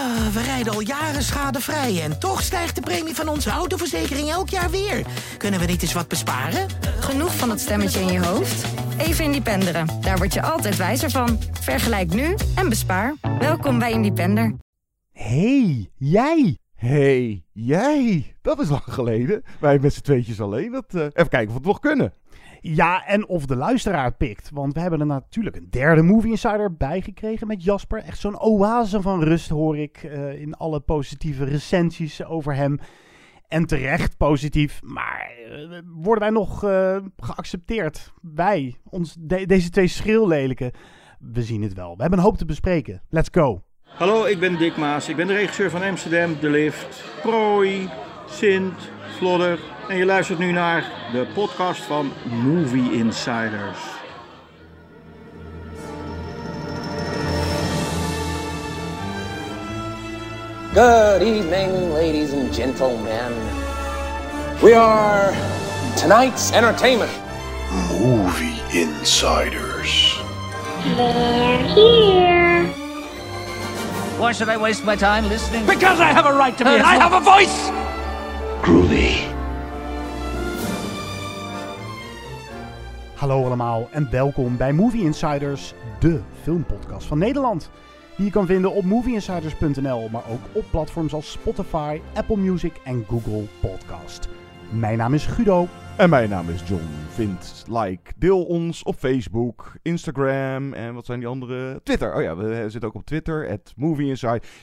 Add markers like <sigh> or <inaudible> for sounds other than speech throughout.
Ah, we rijden al jaren schadevrij en toch stijgt de premie van onze autoverzekering elk jaar weer. Kunnen we niet eens wat besparen? Genoeg van dat stemmetje in je hoofd? Even Independeren. Daar word je altijd wijzer van. Vergelijk nu en bespaar. Welkom bij Independer. hey, jij! hey, jij! Dat is lang geleden. Wij met z'n tweetjes alleen. Dat, eh, even kijken of we het nog kunnen. Ja, en of de luisteraar pikt. Want we hebben er natuurlijk een derde Movie Insider bij gekregen met Jasper. Echt zo'n oase van rust hoor ik eh, in alle positieve recensies over hem. En terecht positief. Maar eh, worden wij nog eh, geaccepteerd? Wij, ons, de- deze twee schreeuwlelijken. We zien het wel. We hebben een hoop te bespreken. Let's go. Hallo, ik ben Dick Maas. Ik ben de regisseur van Amsterdam, De Lift, Prooi, Sint, Vlodder. En je luistert nu naar de podcast van Movie Insiders. Good evening, ladies and gentlemen. We are tonight's entertainment. Movie Insiders. They're here. Why should I waste my time listening? Because I have a right to be, and I have a voice! Groovy. Hallo allemaal en welkom bij Movie Insiders, de filmpodcast van Nederland. Die je kan vinden op movieinsiders.nl, maar ook op platforms als Spotify, Apple Music en Google Podcast. Mijn naam is Guido. En mijn naam is John. Vind, like, deel ons op Facebook, Instagram en wat zijn die andere? Twitter. Oh ja, we zitten ook op Twitter, at Movie.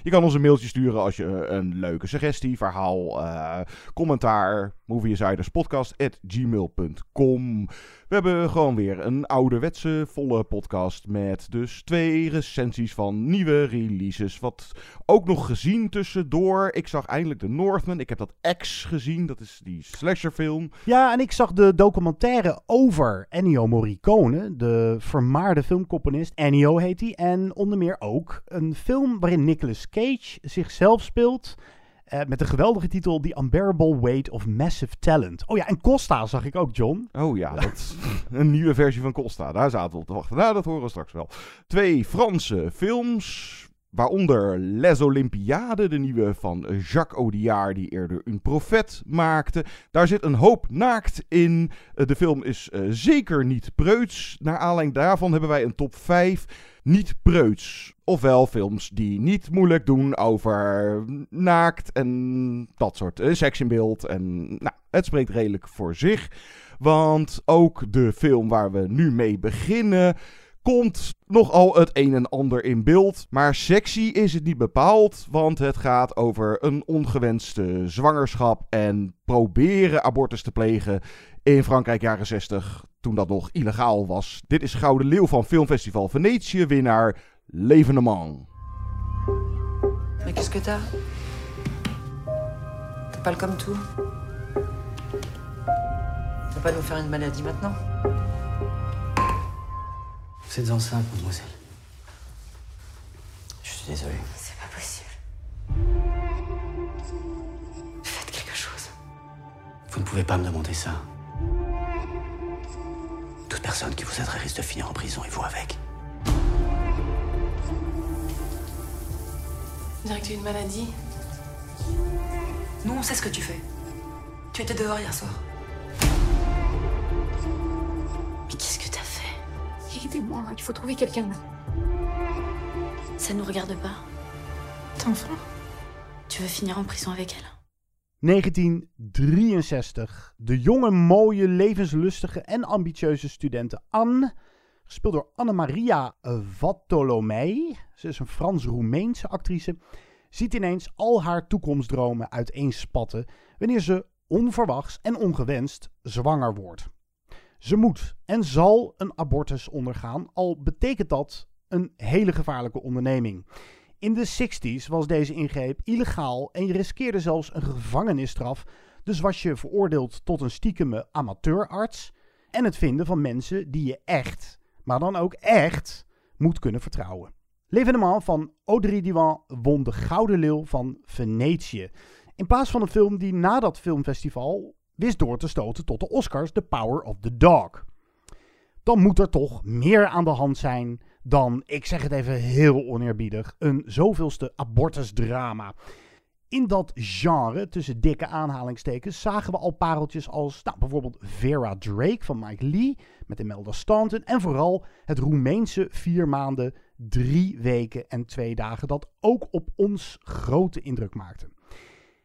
Je kan ons een mailtje sturen als je een leuke suggestie, verhaal, eh, commentaar, movieinsiderspodcast at gmail.com. We hebben gewoon weer een ouderwetse volle podcast met dus twee recensies van nieuwe releases. Wat ook nog gezien tussendoor. Ik zag eindelijk de Northman. Ik heb dat X gezien, dat is die slasherfilm. Ja, en ik zag de documentaire over Ennio Morricone, de vermaarde filmcomponist. Ennio heet hij. En onder meer ook een film waarin Nicolas Cage zichzelf speelt. Eh, met de geweldige titel The Unbearable Weight of Massive Talent. Oh ja, en Costa zag ik ook, John. Oh ja, dat <laughs> een nieuwe versie van Costa. Daar zaten we op te wachten. Nou, dat horen we straks wel. Twee Franse films. Waaronder Les Olympiades, de nieuwe van Jacques Audiard, die eerder een profet maakte. Daar zit een hoop naakt in. Eh, De film is eh, zeker niet preuts. Naar aanleiding daarvan hebben wij een top 5 niet preuts. Ofwel films die niet moeilijk doen over naakt en dat soort eh, seks in beeld. En nou, het spreekt redelijk voor zich. Want ook de film waar we nu mee beginnen komt nogal het een en ander in beeld. Maar sexy is het niet bepaald, want het gaat over een ongewenste zwangerschap en proberen abortus te plegen in Frankrijk jaren 60, toen dat nog illegaal was. Dit is Gouden Leeuw van Filmfestival Venetië, winnaar L'Evenement. Mais qu'est-ce que t'as pas comme tout pas nous faire maladie maintenant Vous êtes enceinte, mademoiselle. Je suis désolé. C'est pas possible. Faites quelque chose. Vous ne pouvez pas me demander ça. Toute personne qui vous aiderait risque de finir en prison et vous avec. On dirait que tu as une maladie. Nous, on sait ce que tu fais. Tu étais dehors hier soir. Mais qu'est-ce que Aidez-moi, il faut trouver quelqu'un. Ça nous regarde pas. T'es enfant Tu veux finir en prison avec elle 1963. De jonge, mooie, levenslustige en ambitieuze studente Anne, gespeeld door Anne-Maria Vattolomei, ze is een Frans-Roemeense actrice, ziet ineens al haar toekomstdromen uiteenspatten wanneer ze onverwachts en ongewenst zwanger wordt. Ze moet en zal een abortus ondergaan, al betekent dat een hele gevaarlijke onderneming. In de 60s was deze ingreep illegaal en je riskeerde zelfs een gevangenisstraf. Dus was je veroordeeld tot een stiekeme amateurarts en het vinden van mensen die je echt, maar dan ook echt, moet kunnen vertrouwen. L'Evenement van Audrey Diwan won de Gouden Leeuw van Venetië. In plaats van een film die na dat filmfestival wist door te stoten tot de Oscars The Power of the Dog. Dan moet er toch meer aan de hand zijn dan, ik zeg het even heel oneerbiedig, een zoveelste abortusdrama. In dat genre, tussen dikke aanhalingstekens, zagen we al pareltjes als nou, bijvoorbeeld Vera Drake van Mike Lee met Imelda Staunton. En vooral het Roemeense vier maanden, drie weken en twee dagen, dat ook op ons grote indruk maakte.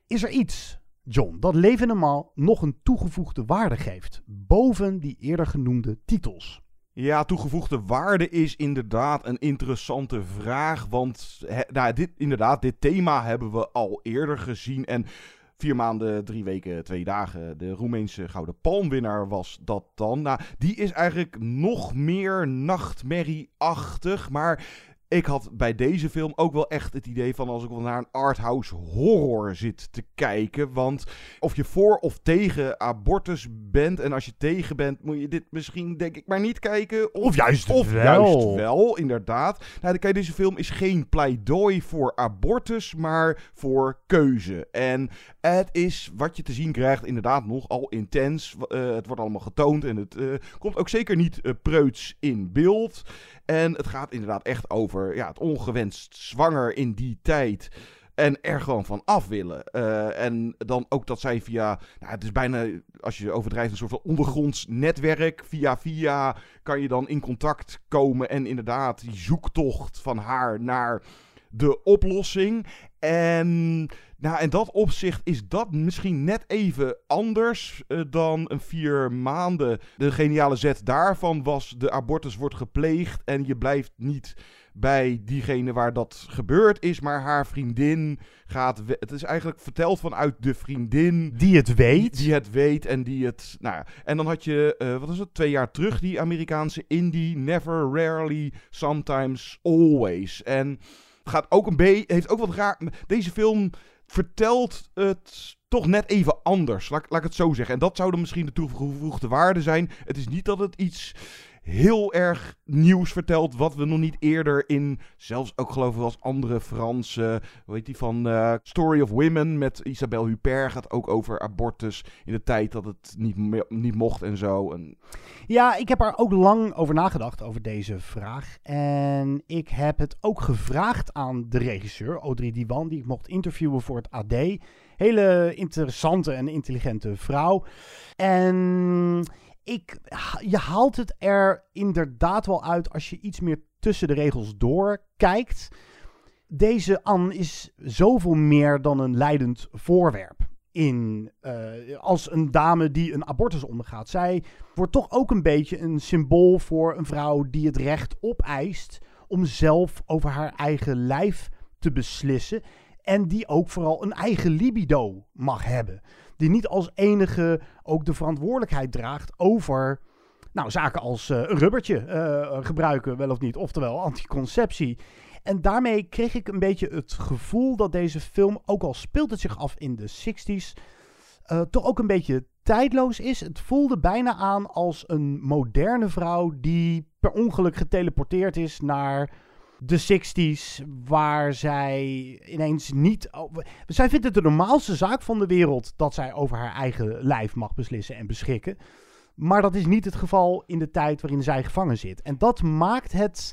Is er iets, John, dat Levenement nog een toegevoegde waarde geeft, boven die eerder genoemde titels? Ja, toegevoegde waarde is inderdaad een interessante vraag. Want nou, dit, inderdaad, dit thema hebben we al eerder gezien. En vier maanden, drie weken, twee dagen. De Roemeense Gouden Palmwinnaar was dat dan. Nou, die is eigenlijk nog meer nachtmerrieachtig. Maar ik had bij deze film ook wel echt het idee van als ik wel naar een arthouse horror zit te kijken. Want of je voor of tegen abortus bent en als je tegen bent moet je dit misschien denk ik maar niet kijken. Of, juist of wel. juist wel, inderdaad. Nou, kijk, deze film is geen pleidooi voor abortus, maar voor keuze. En het is wat je te zien krijgt inderdaad nogal intens. Uh, het wordt allemaal getoond en het uh, komt ook zeker niet uh, preuts in beeld. En het gaat inderdaad echt over ja, het ongewenst zwanger in die tijd. En er gewoon van af willen. Uh, en dan ook dat zij via. Nou, het is bijna, als je overdrijft, een soort van ondergronds netwerk. Via via kan je dan in contact komen. En inderdaad, die zoektocht van haar naar de oplossing. En nou, in dat opzicht is dat misschien net even anders uh, dan een vier maanden. De geniale zet daarvan was: de abortus wordt gepleegd en je blijft niet bij diegene waar dat gebeurd is, maar haar vriendin gaat. Het is eigenlijk verteld vanuit de vriendin. Die het weet. Die, het weet en die het. Nou ja. En dan had je, uh, wat is het, twee jaar terug, die Amerikaanse indie. Never, rarely, sometimes, always. En gaat ook een beetje. Heeft ook wat raar. Deze film vertelt het toch net even anders. Laat, laat ik het zo zeggen. En dat zou dan misschien de toegevoegde waarde zijn. Het is niet dat het iets heel erg nieuws vertelt. Wat we nog niet eerder in, zelfs ook geloof ik als andere Franse, hoe heet die van uh, Story of Women met Isabelle Huppert gaat ook over abortus in de tijd dat het niet, niet mocht en zo. En... Ja, ik heb er ook lang over nagedacht over deze vraag. En ik heb het ook gevraagd aan de regisseur, Audrey Diwan, die ik mocht interviewen voor het AD. Hele interessante en intelligente vrouw. En ik, je haalt het er inderdaad wel uit als je iets meer tussen de regels door kijkt. Deze Anne is zoveel meer dan een leidend voorwerp. In, uh, als een dame die een abortus ondergaat. Zij wordt toch ook een beetje een symbool voor een vrouw die het recht opeist om zelf over haar eigen lijf te beslissen. En die ook vooral een eigen libido mag hebben die niet als enige ook de verantwoordelijkheid draagt over nou, zaken als uh, rubbertje uh, gebruiken, wel of niet, oftewel anticonceptie. En daarmee kreeg ik een beetje het gevoel dat deze film, ook al speelt het zich af in de 60s, uh, toch ook een beetje tijdloos is. Het voelde bijna aan als een moderne vrouw die per ongeluk geteleporteerd is naar de 60s, waar zij ineens niet. Zij vindt het de normaalste zaak van de wereld dat zij over haar eigen lijf mag beslissen en beschikken. Maar dat is niet het geval in de tijd waarin zij gevangen zit. En dat maakt het.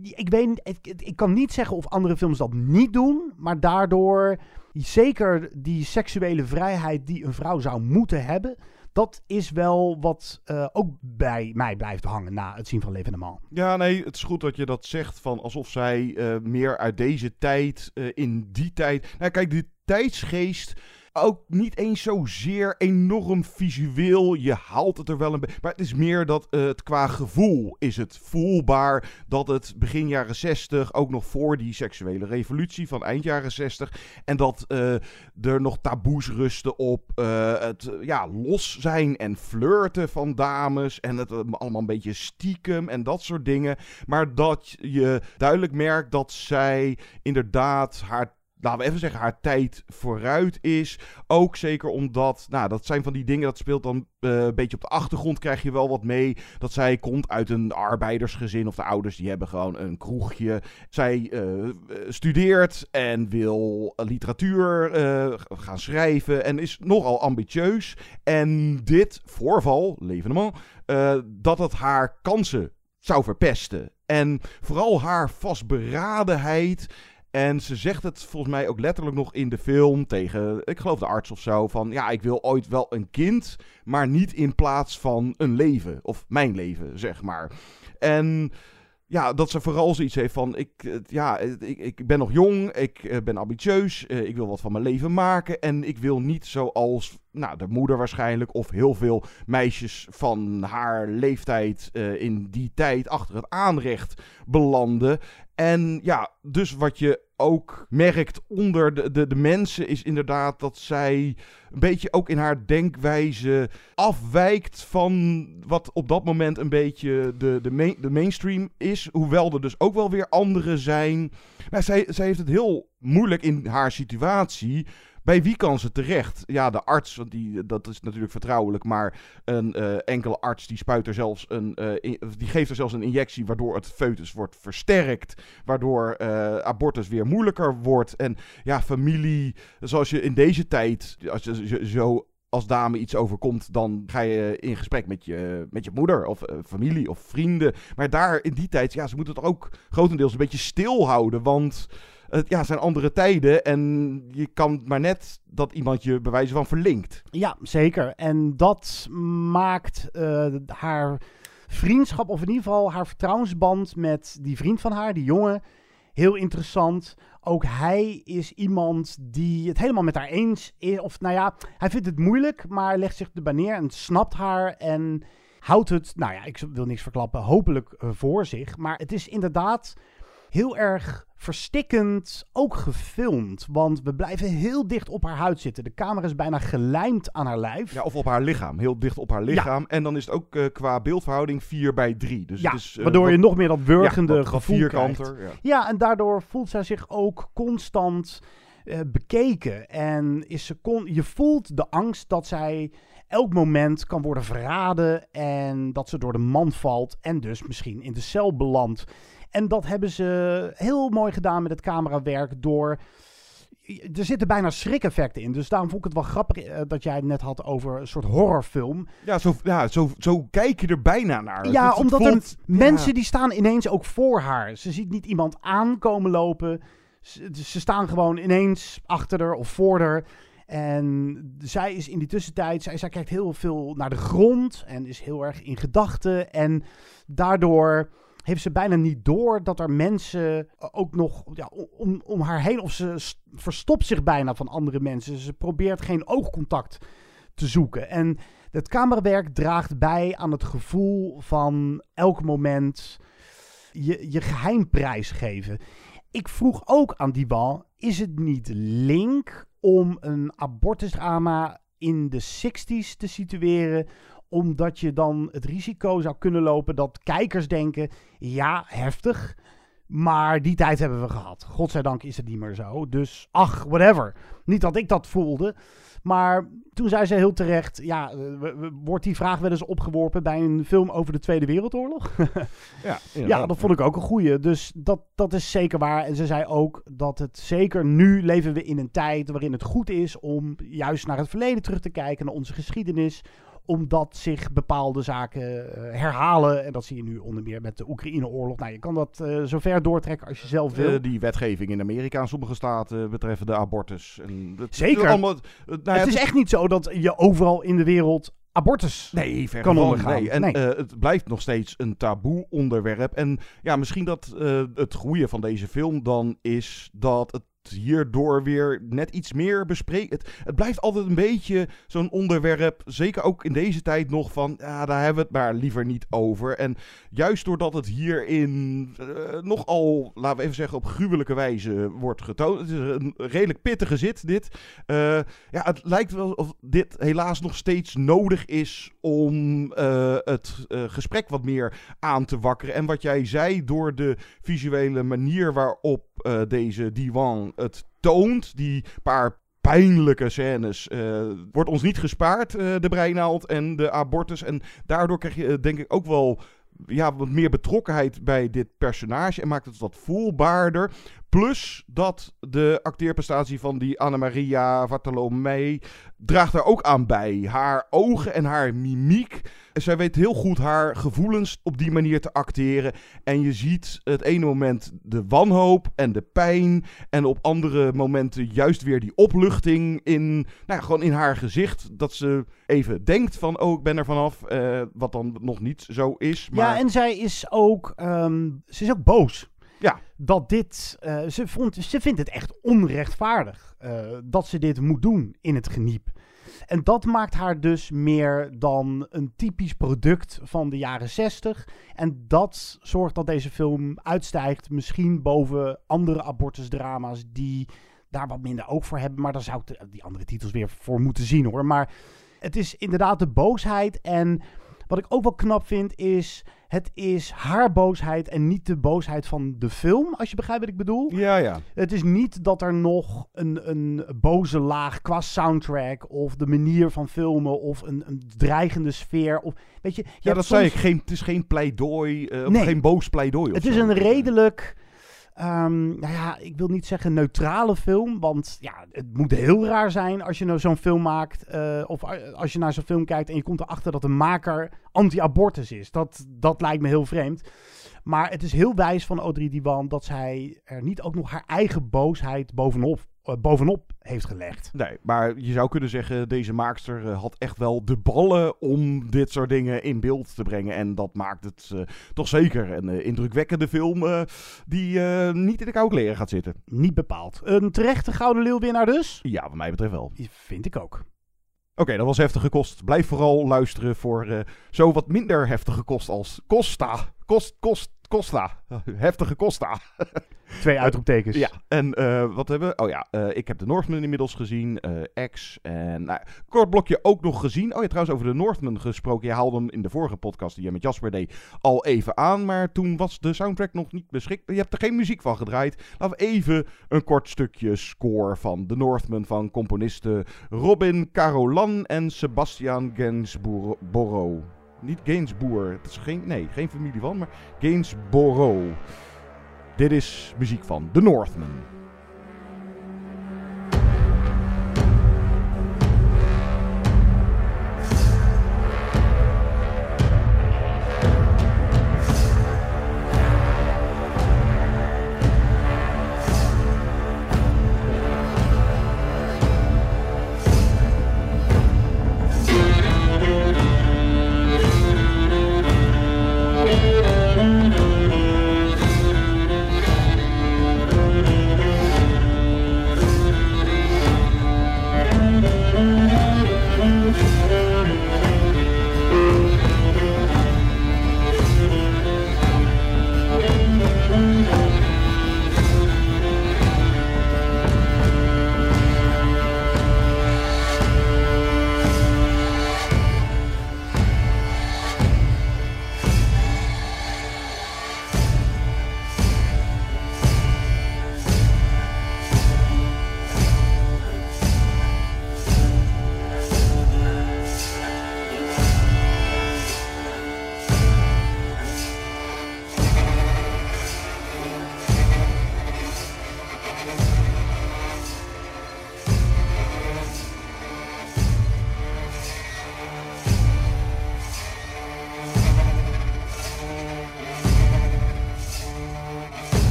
Ik weet ik, ik kan niet zeggen of andere films dat niet doen, maar daardoor zeker die seksuele vrijheid die een vrouw zou moeten hebben, dat is wel wat uh, ook bij mij blijft hangen na het zien van L'Evenement. Ja, nee, het is goed dat je dat zegt. Van alsof zij uh, meer uit deze tijd, uh, in die tijd. Nou, kijk, die tijdsgeest ook niet eens zozeer enorm visueel. Je haalt het er wel een beetje. Maar het is meer dat uh, het qua gevoel is het voelbaar dat het begin jaren 60, ook nog voor die seksuele revolutie van eind jaren 60, en dat uh, er nog taboes rusten op uh, het ja, los zijn en flirten van dames en het allemaal een beetje stiekem en dat soort dingen. Maar dat je duidelijk merkt dat zij inderdaad haar laten we even zeggen, haar tijd vooruit is. Ook zeker omdat, nou, dat zijn van die dingen, dat speelt dan uh, een beetje op de achtergrond, krijg je wel wat mee. Dat zij komt uit een arbeidersgezin, of de ouders die hebben gewoon een kroegje. Zij uh, studeert en wil literatuur uh, gaan schrijven en is nogal ambitieus. En dit voorval, levenement, dat het haar kansen zou verpesten. En vooral haar vastberadenheid. En ze zegt het volgens mij ook letterlijk nog in de film tegen, ik geloof de arts of zo, van ja, ik wil ooit wel een kind, maar niet in plaats van een leven. Of mijn leven, zeg maar. En ja, dat ze vooral zoiets heeft van, ik, eh, ja, ik, ik ben nog jong, ik eh, ben ambitieus, eh, ik wil wat van mijn leven maken. En ik wil niet zoals nou, de moeder waarschijnlijk of heel veel meisjes van haar leeftijd in die tijd achter het aanrecht belanden. En ja, dus wat je ook merkt onder de, de, de mensen is inderdaad dat zij een beetje ook in haar denkwijze afwijkt van wat op dat moment een beetje de, de, main, de mainstream is. Hoewel er dus ook wel weer anderen zijn. Maar zij, zij heeft het heel moeilijk in haar situatie. Bij wie kan ze terecht? Ja, de arts, want die, dat is natuurlijk vertrouwelijk. Maar een uh, enkele arts die spuit er zelfs een. Uh, die geeft er zelfs een injectie. Waardoor het foetus wordt versterkt. Waardoor uh, abortus weer moeilijker wordt. En ja, familie. Zoals je in deze tijd. Als je zo als dame iets overkomt, dan ga je in gesprek met je, met je moeder of familie of vrienden. Maar daar in die tijd, ja, ze moeten het ook grotendeels een beetje stilhouden. Want het ja, zijn andere tijden en je kan maar net dat iemand je bij wijze van verlinkt. Ja, zeker. En dat maakt uh, haar vriendschap, of in ieder geval haar vertrouwensband met die vriend van haar, die jongen, heel interessant. Ook hij is iemand die het helemaal met haar eens is. Of nou ja, hij vindt het moeilijk, maar legt zich erbij neer en snapt haar en houdt het, nou ja, ik wil niks verklappen, hopelijk uh, voor zich. Maar het is inderdaad heel erg verstikkend ook gefilmd. Want we blijven heel dicht op haar huid zitten. De camera is bijna gelijmd aan haar lijf. Ja, of op haar lichaam. Heel dicht op haar lichaam. En dan is het ook uh, qua beeldverhouding 4 bij 3. Dus ja, het is, uh, waardoor wat, je nog meer dat wurgende ja, gevoel vierkanter, krijgt. Ja. ja, en daardoor voelt zij zich ook constant uh, bekeken. En is ze kon, je voelt de angst dat zij elk moment kan worden verraden. En dat ze door de man valt. En dus misschien in de cel belandt. En dat hebben ze heel mooi gedaan met het camerawerk door... Er zitten bijna schrikeffecten in. Dus daarom vond ik het wel grappig uh, dat jij het net had over een soort horrorfilm. Ja, zo, ja, zo, zo kijk je er bijna naar. Ja, omdat er mensen die staan ineens ook voor haar. Ze ziet niet iemand aankomen lopen. Ze, ze staan gewoon ineens achter haar of voor haar. En zij is in die tussentijd, zij, zij kijkt heel veel naar de grond en is heel erg in gedachten. En daardoor heeft ze bijna niet door dat er mensen ook nog ja, om, om haar heen, of ze verstopt zich bijna van andere mensen. Ze probeert geen oogcontact te zoeken. En het camerawerk draagt bij aan het gevoel van elk moment je, je geheim prijsgeven. Ik vroeg ook aan die bal, is het niet link om een abortusdrama in de 60s te situeren omdat je dan het risico zou kunnen lopen dat kijkers denken: ja, heftig. Maar die tijd hebben we gehad. Godzijdank is het niet meer zo. Dus ach, whatever. Niet dat ik dat voelde. Maar toen zei ze heel terecht: ja, wordt die vraag wel eens opgeworpen bij een film over de Tweede Wereldoorlog? <laughs> ja, ja, dat vond ik ook een goeie. Dus dat, dat is zeker waar. En ze zei ook dat het zeker nu leven we in een tijd waarin het goed is om juist naar het verleden terug te kijken, naar onze geschiedenis omdat zich bepaalde zaken uh, herhalen. En dat zie je nu onder meer met de Oekraïne-oorlog. Nou, je kan dat uh, zo ver doortrekken als je zelf wil. Uh, die wetgeving in Amerika en sommige staten betreffende abortus. En dat, Zeker. Allemaal, nou ja, het is echt niet zo dat je overal in de wereld abortus nee, ver kan ondergaan. Nee. En nee. uh, het blijft nog steeds een taboe onderwerp. En ja, misschien dat uh, het goede van deze film dan is dat het hierdoor weer net iets meer bespreken. Het, het, blijft altijd een beetje zo'n onderwerp, zeker ook in deze tijd nog, van ja, daar hebben we het maar liever niet over. En juist doordat het hierin uh, nogal, laten we even zeggen, op gruwelijke wijze wordt getoond. Het is een redelijk pittige zit, dit. Uh, ja, het lijkt wel of dit helaas nog steeds nodig is om uh, het gesprek wat meer aan te wakkeren. En wat jij zei, door de visuele manier waarop deze diwan het toont, die paar pijnlijke scènes. Uh, wordt ons niet gespaard, uh, de breinaald en de abortus. En daardoor krijg je denk ik ook wel ja, wat meer betrokkenheid bij dit personage. En maakt het wat voelbaarder. Plus dat de acteerprestatie van die Anna-Maria Bartolomei draagt daar ook aan bij. Haar ogen en haar mimiek. Zij weet heel goed haar gevoelens op die manier te acteren. En je ziet het ene moment de wanhoop en de pijn. En op andere momenten juist weer die opluchting in, nou ja, gewoon in haar gezicht. Dat ze even denkt van, oh, ik ben er vanaf. eh, wat dan nog niet zo is. Maar... Ja, en zij is ook, ehm, ze is ook boos. Ja. Dat dit, eh, ze, vond, ze vindt het echt onrechtvaardig eh, dat ze dit moet doen in het geniep. En dat maakt haar dus meer dan een typisch product van de jaren 60. En dat zorgt dat deze film uitstijgt, misschien boven andere abortusdrama's die daar wat minder oog voor hebben. Maar daar zou ik die andere titels weer voor moeten zien hoor. Maar het is inderdaad de boosheid. En wat ik ook wel knap vind is, het is haar boosheid en niet de boosheid van de film, als je begrijpt wat ik bedoel. Ja, ja. Het is niet dat er nog een, een boze laag qua soundtrack of de manier van filmen of een, een dreigende sfeer. Of, weet je, je Ja, dat zei ik. Geen, het is geen pleidooi, of Nee. geen boos pleidooi of Het zo. is een redelijk, ehm, nou ja, ik wil niet zeggen neutrale film, want ja, het moet heel raar zijn als je nou zo'n film maakt, eh, of als je naar zo'n film kijkt en je komt erachter dat de maker anti-abortus is. Dat, dat lijkt me heel vreemd. Maar het is heel wijs van Audrey Diwan dat zij er niet ook nog haar eigen boosheid bovenop, bovenop heeft gelegd. Nee, maar je zou kunnen zeggen, deze maakster eh, had echt wel de ballen om dit soort dingen in beeld te brengen. En dat maakt het eh, toch zeker een eh, indrukwekkende film eh, die eh, niet in de koude kleren gaat zitten. Niet bepaald. Een terechte Gouden Leeuwwinnaar dus? Ja, wat mij betreft wel. Vind ik ook. Oké, dat was heftige kost. Blijf vooral luisteren voor eh, zo wat minder heftige kost als Costa. Kost, kost, Costa. <laughs> Heftige Costa. <laughs> Twee uitroeptekens. Ja, en eh, wat hebben we? Oh ja, eh, ik heb de Northman inmiddels gezien. eh X. En nou, kort blokje ook nog gezien. Oh ja, trouwens over de Northman gesproken. Je haalde hem in de vorige podcast die je met Jasper deed al even aan. Maar toen was de soundtrack nog niet beschikbaar. Je hebt er geen muziek van gedraaid. Laten we even een kort stukje score van de Northman van componisten Robin Carolan en Sebastian Gainsborough. Niet Gainsboer. Het is geen, nee, geen familie van, maar Gainsborough. Dit is muziek van The Northman.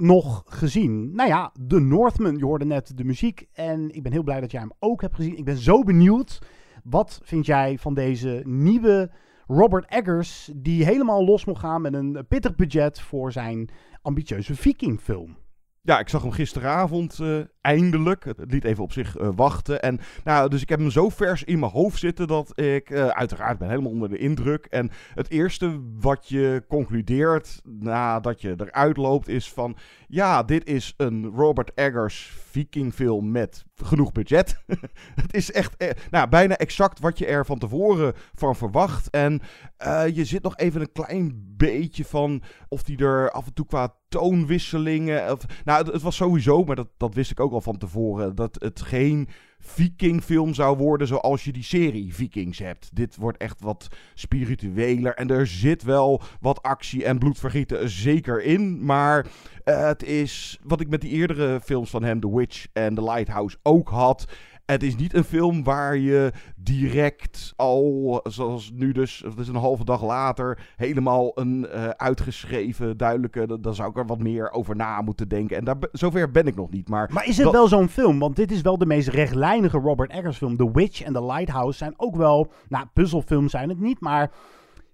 Nog gezien? Nou ja, The Northman. Je hoorde net de muziek. En ik ben heel blij dat jij hem ook hebt gezien. Ik ben zo benieuwd. Wat vind jij van deze nieuwe Robert Eggers... die helemaal los mocht gaan met een pittig budget... voor zijn ambitieuze Vikingfilm? Ja, ik zag hem gisteravond eh, eindelijk. Het, liet even op zich eh, wachten. En nou, dus ik heb hem zo vers in mijn hoofd zitten dat ik eh, uiteraard ben helemaal onder de indruk. En het eerste wat je concludeert nadat je eruit loopt is van... Ja, dit is een Robert Eggers vikingfilm met genoeg budget. <laughs> het is echt eh, nou, bijna exact wat je er van tevoren van verwacht. En eh, je zit nog even een klein beetje van of die er af en toe qua toonwisselingen. Of, nou, het, het was sowieso, maar dat, dat wist ik ook al van tevoren. Dat het geen Vikingfilm zou worden zoals je die serie Vikings hebt. Dit wordt echt wat spiritueler. En er zit wel wat actie en bloedvergieten zeker in. Maar uh, het is wat ik met die eerdere films van hem, The Witch en The Lighthouse, ook had. Het is niet een film waar je direct al, zoals nu dus, het is een halve dag later, helemaal een uh, uitgeschreven, duidelijke. Dan zou ik er wat meer over na moeten denken. En daar, zover ben ik nog niet. Maar, maar is het wel zo'n film? Want dit is wel de meest rechtlijnige Robert Eggers film. The Witch en The Lighthouse zijn ook wel, nou, puzzelfilms zijn het niet, maar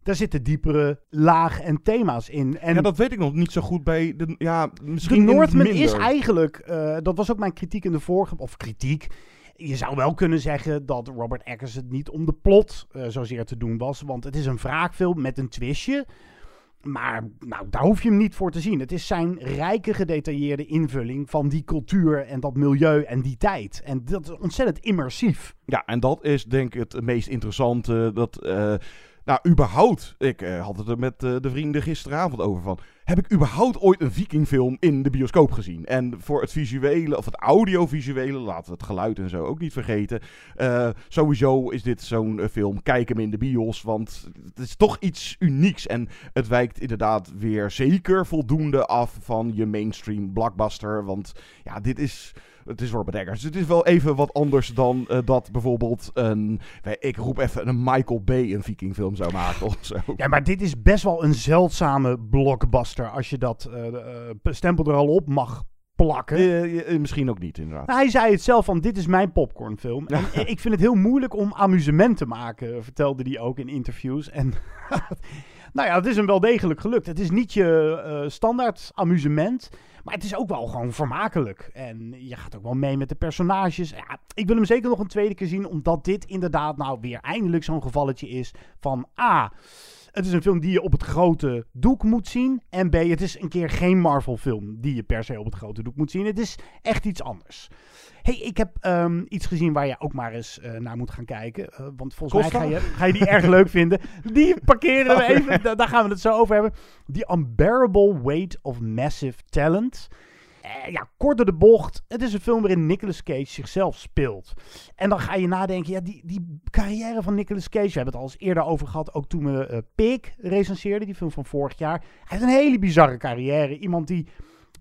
daar zitten diepere lagen en thema's in. En ja, dat weet ik nog niet zo goed bij de, ja, misschien de Northman is eigenlijk, uh, dat was ook mijn kritiek in de vorige, of kritiek je zou wel kunnen zeggen dat Robert Eggers het niet om de plot uh, zozeer te doen was. Want het is een wraakfilm met een twistje. Maar nou, daar hoef je hem niet voor te zien. Het is zijn rijke, gedetailleerde invulling van die cultuur en dat milieu en die tijd. En dat is ontzettend immersief. Ja, en dat is denk ik het meest interessante. Dat. Uh, nou, überhaupt. Ik uh, had het er met de vrienden gisteravond over van. Heb ik überhaupt ooit een vikingfilm in de bioscoop gezien? En voor het visuele, of het audiovisuele, laten we het geluid en zo ook niet vergeten. Uh, sowieso is dit zo'n film, kijk hem in de bios, want het is toch iets unieks. En het wijkt inderdaad weer zeker voldoende af van je mainstream blockbuster. Want ja, dit is het is Robert Eggers. Dus het is wel even wat anders dan uh, dat bijvoorbeeld een... Ik roep even een Michael Bay een vikingfilm zou maken of zo. Ja, maar dit is best wel een zeldzame blockbuster als je dat uh, uh, stempel er al op mag plakken. misschien ook niet, inderdaad. Nou, hij zei het zelf van, dit is mijn popcornfilm. En <laughs> ik vind het heel moeilijk om amusement te maken, vertelde hij ook in interviews. En <laughs> nou ja, het is hem wel degelijk gelukt. Het is niet je standaard amusement... Maar het is ook wel gewoon vermakelijk. En je gaat ook wel mee met de personages. Ja, ik wil hem zeker nog een tweede keer zien. Omdat dit inderdaad nou weer eindelijk zo'n gevalletje is van A. Het is een film die je op het grote doek moet zien. En B, het is een keer geen Marvel film die je per se op het grote doek moet zien. Het is echt iets anders. Hey, ik heb um, iets gezien waar je ook maar eens uh, naar moet gaan kijken. Uh, want volgens Costa? mij ga je, ga je die erg leuk vinden. Die parkeren we <laughs> even. Da daar gaan we het zo over hebben. The Unbearable Weight of Massive Talent. Uh, ja, kort door de bocht. Het is een film waarin Nicolas Cage zichzelf speelt. En dan ga je nadenken, ja, die, die carrière van Nicolas Cage, we hebben het al eens eerder over gehad, ook toen we Pig recenseerden, die film van vorig jaar. Hij heeft een hele bizarre carrière. Iemand die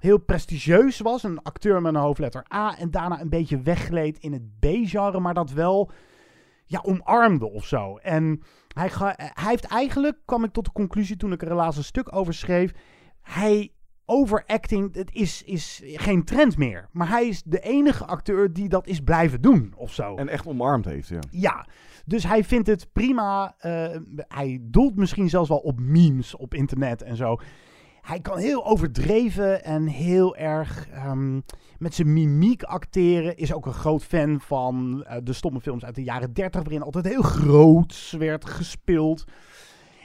heel prestigieus was, een acteur met een hoofdletter A, en daarna een beetje weggleed in het B-genre, maar dat wel ja, omarmde of zo. En hij, ga, hij heeft eigenlijk, kwam ik tot de conclusie toen ik er helaas een stuk over schreef, hij overacting, het is, is geen trend meer. Maar hij is de enige acteur die dat is blijven doen of zo. En echt omarmd heeft, ja. Ja, dus hij vindt het prima. Uh, hij doelt misschien zelfs wel op memes op internet en zo. Hij kan heel overdreven en heel erg um, met zijn mimiek acteren. Is ook een groot fan van uh, de stomme films uit de jaren 30, waarin altijd heel groot werd gespeeld.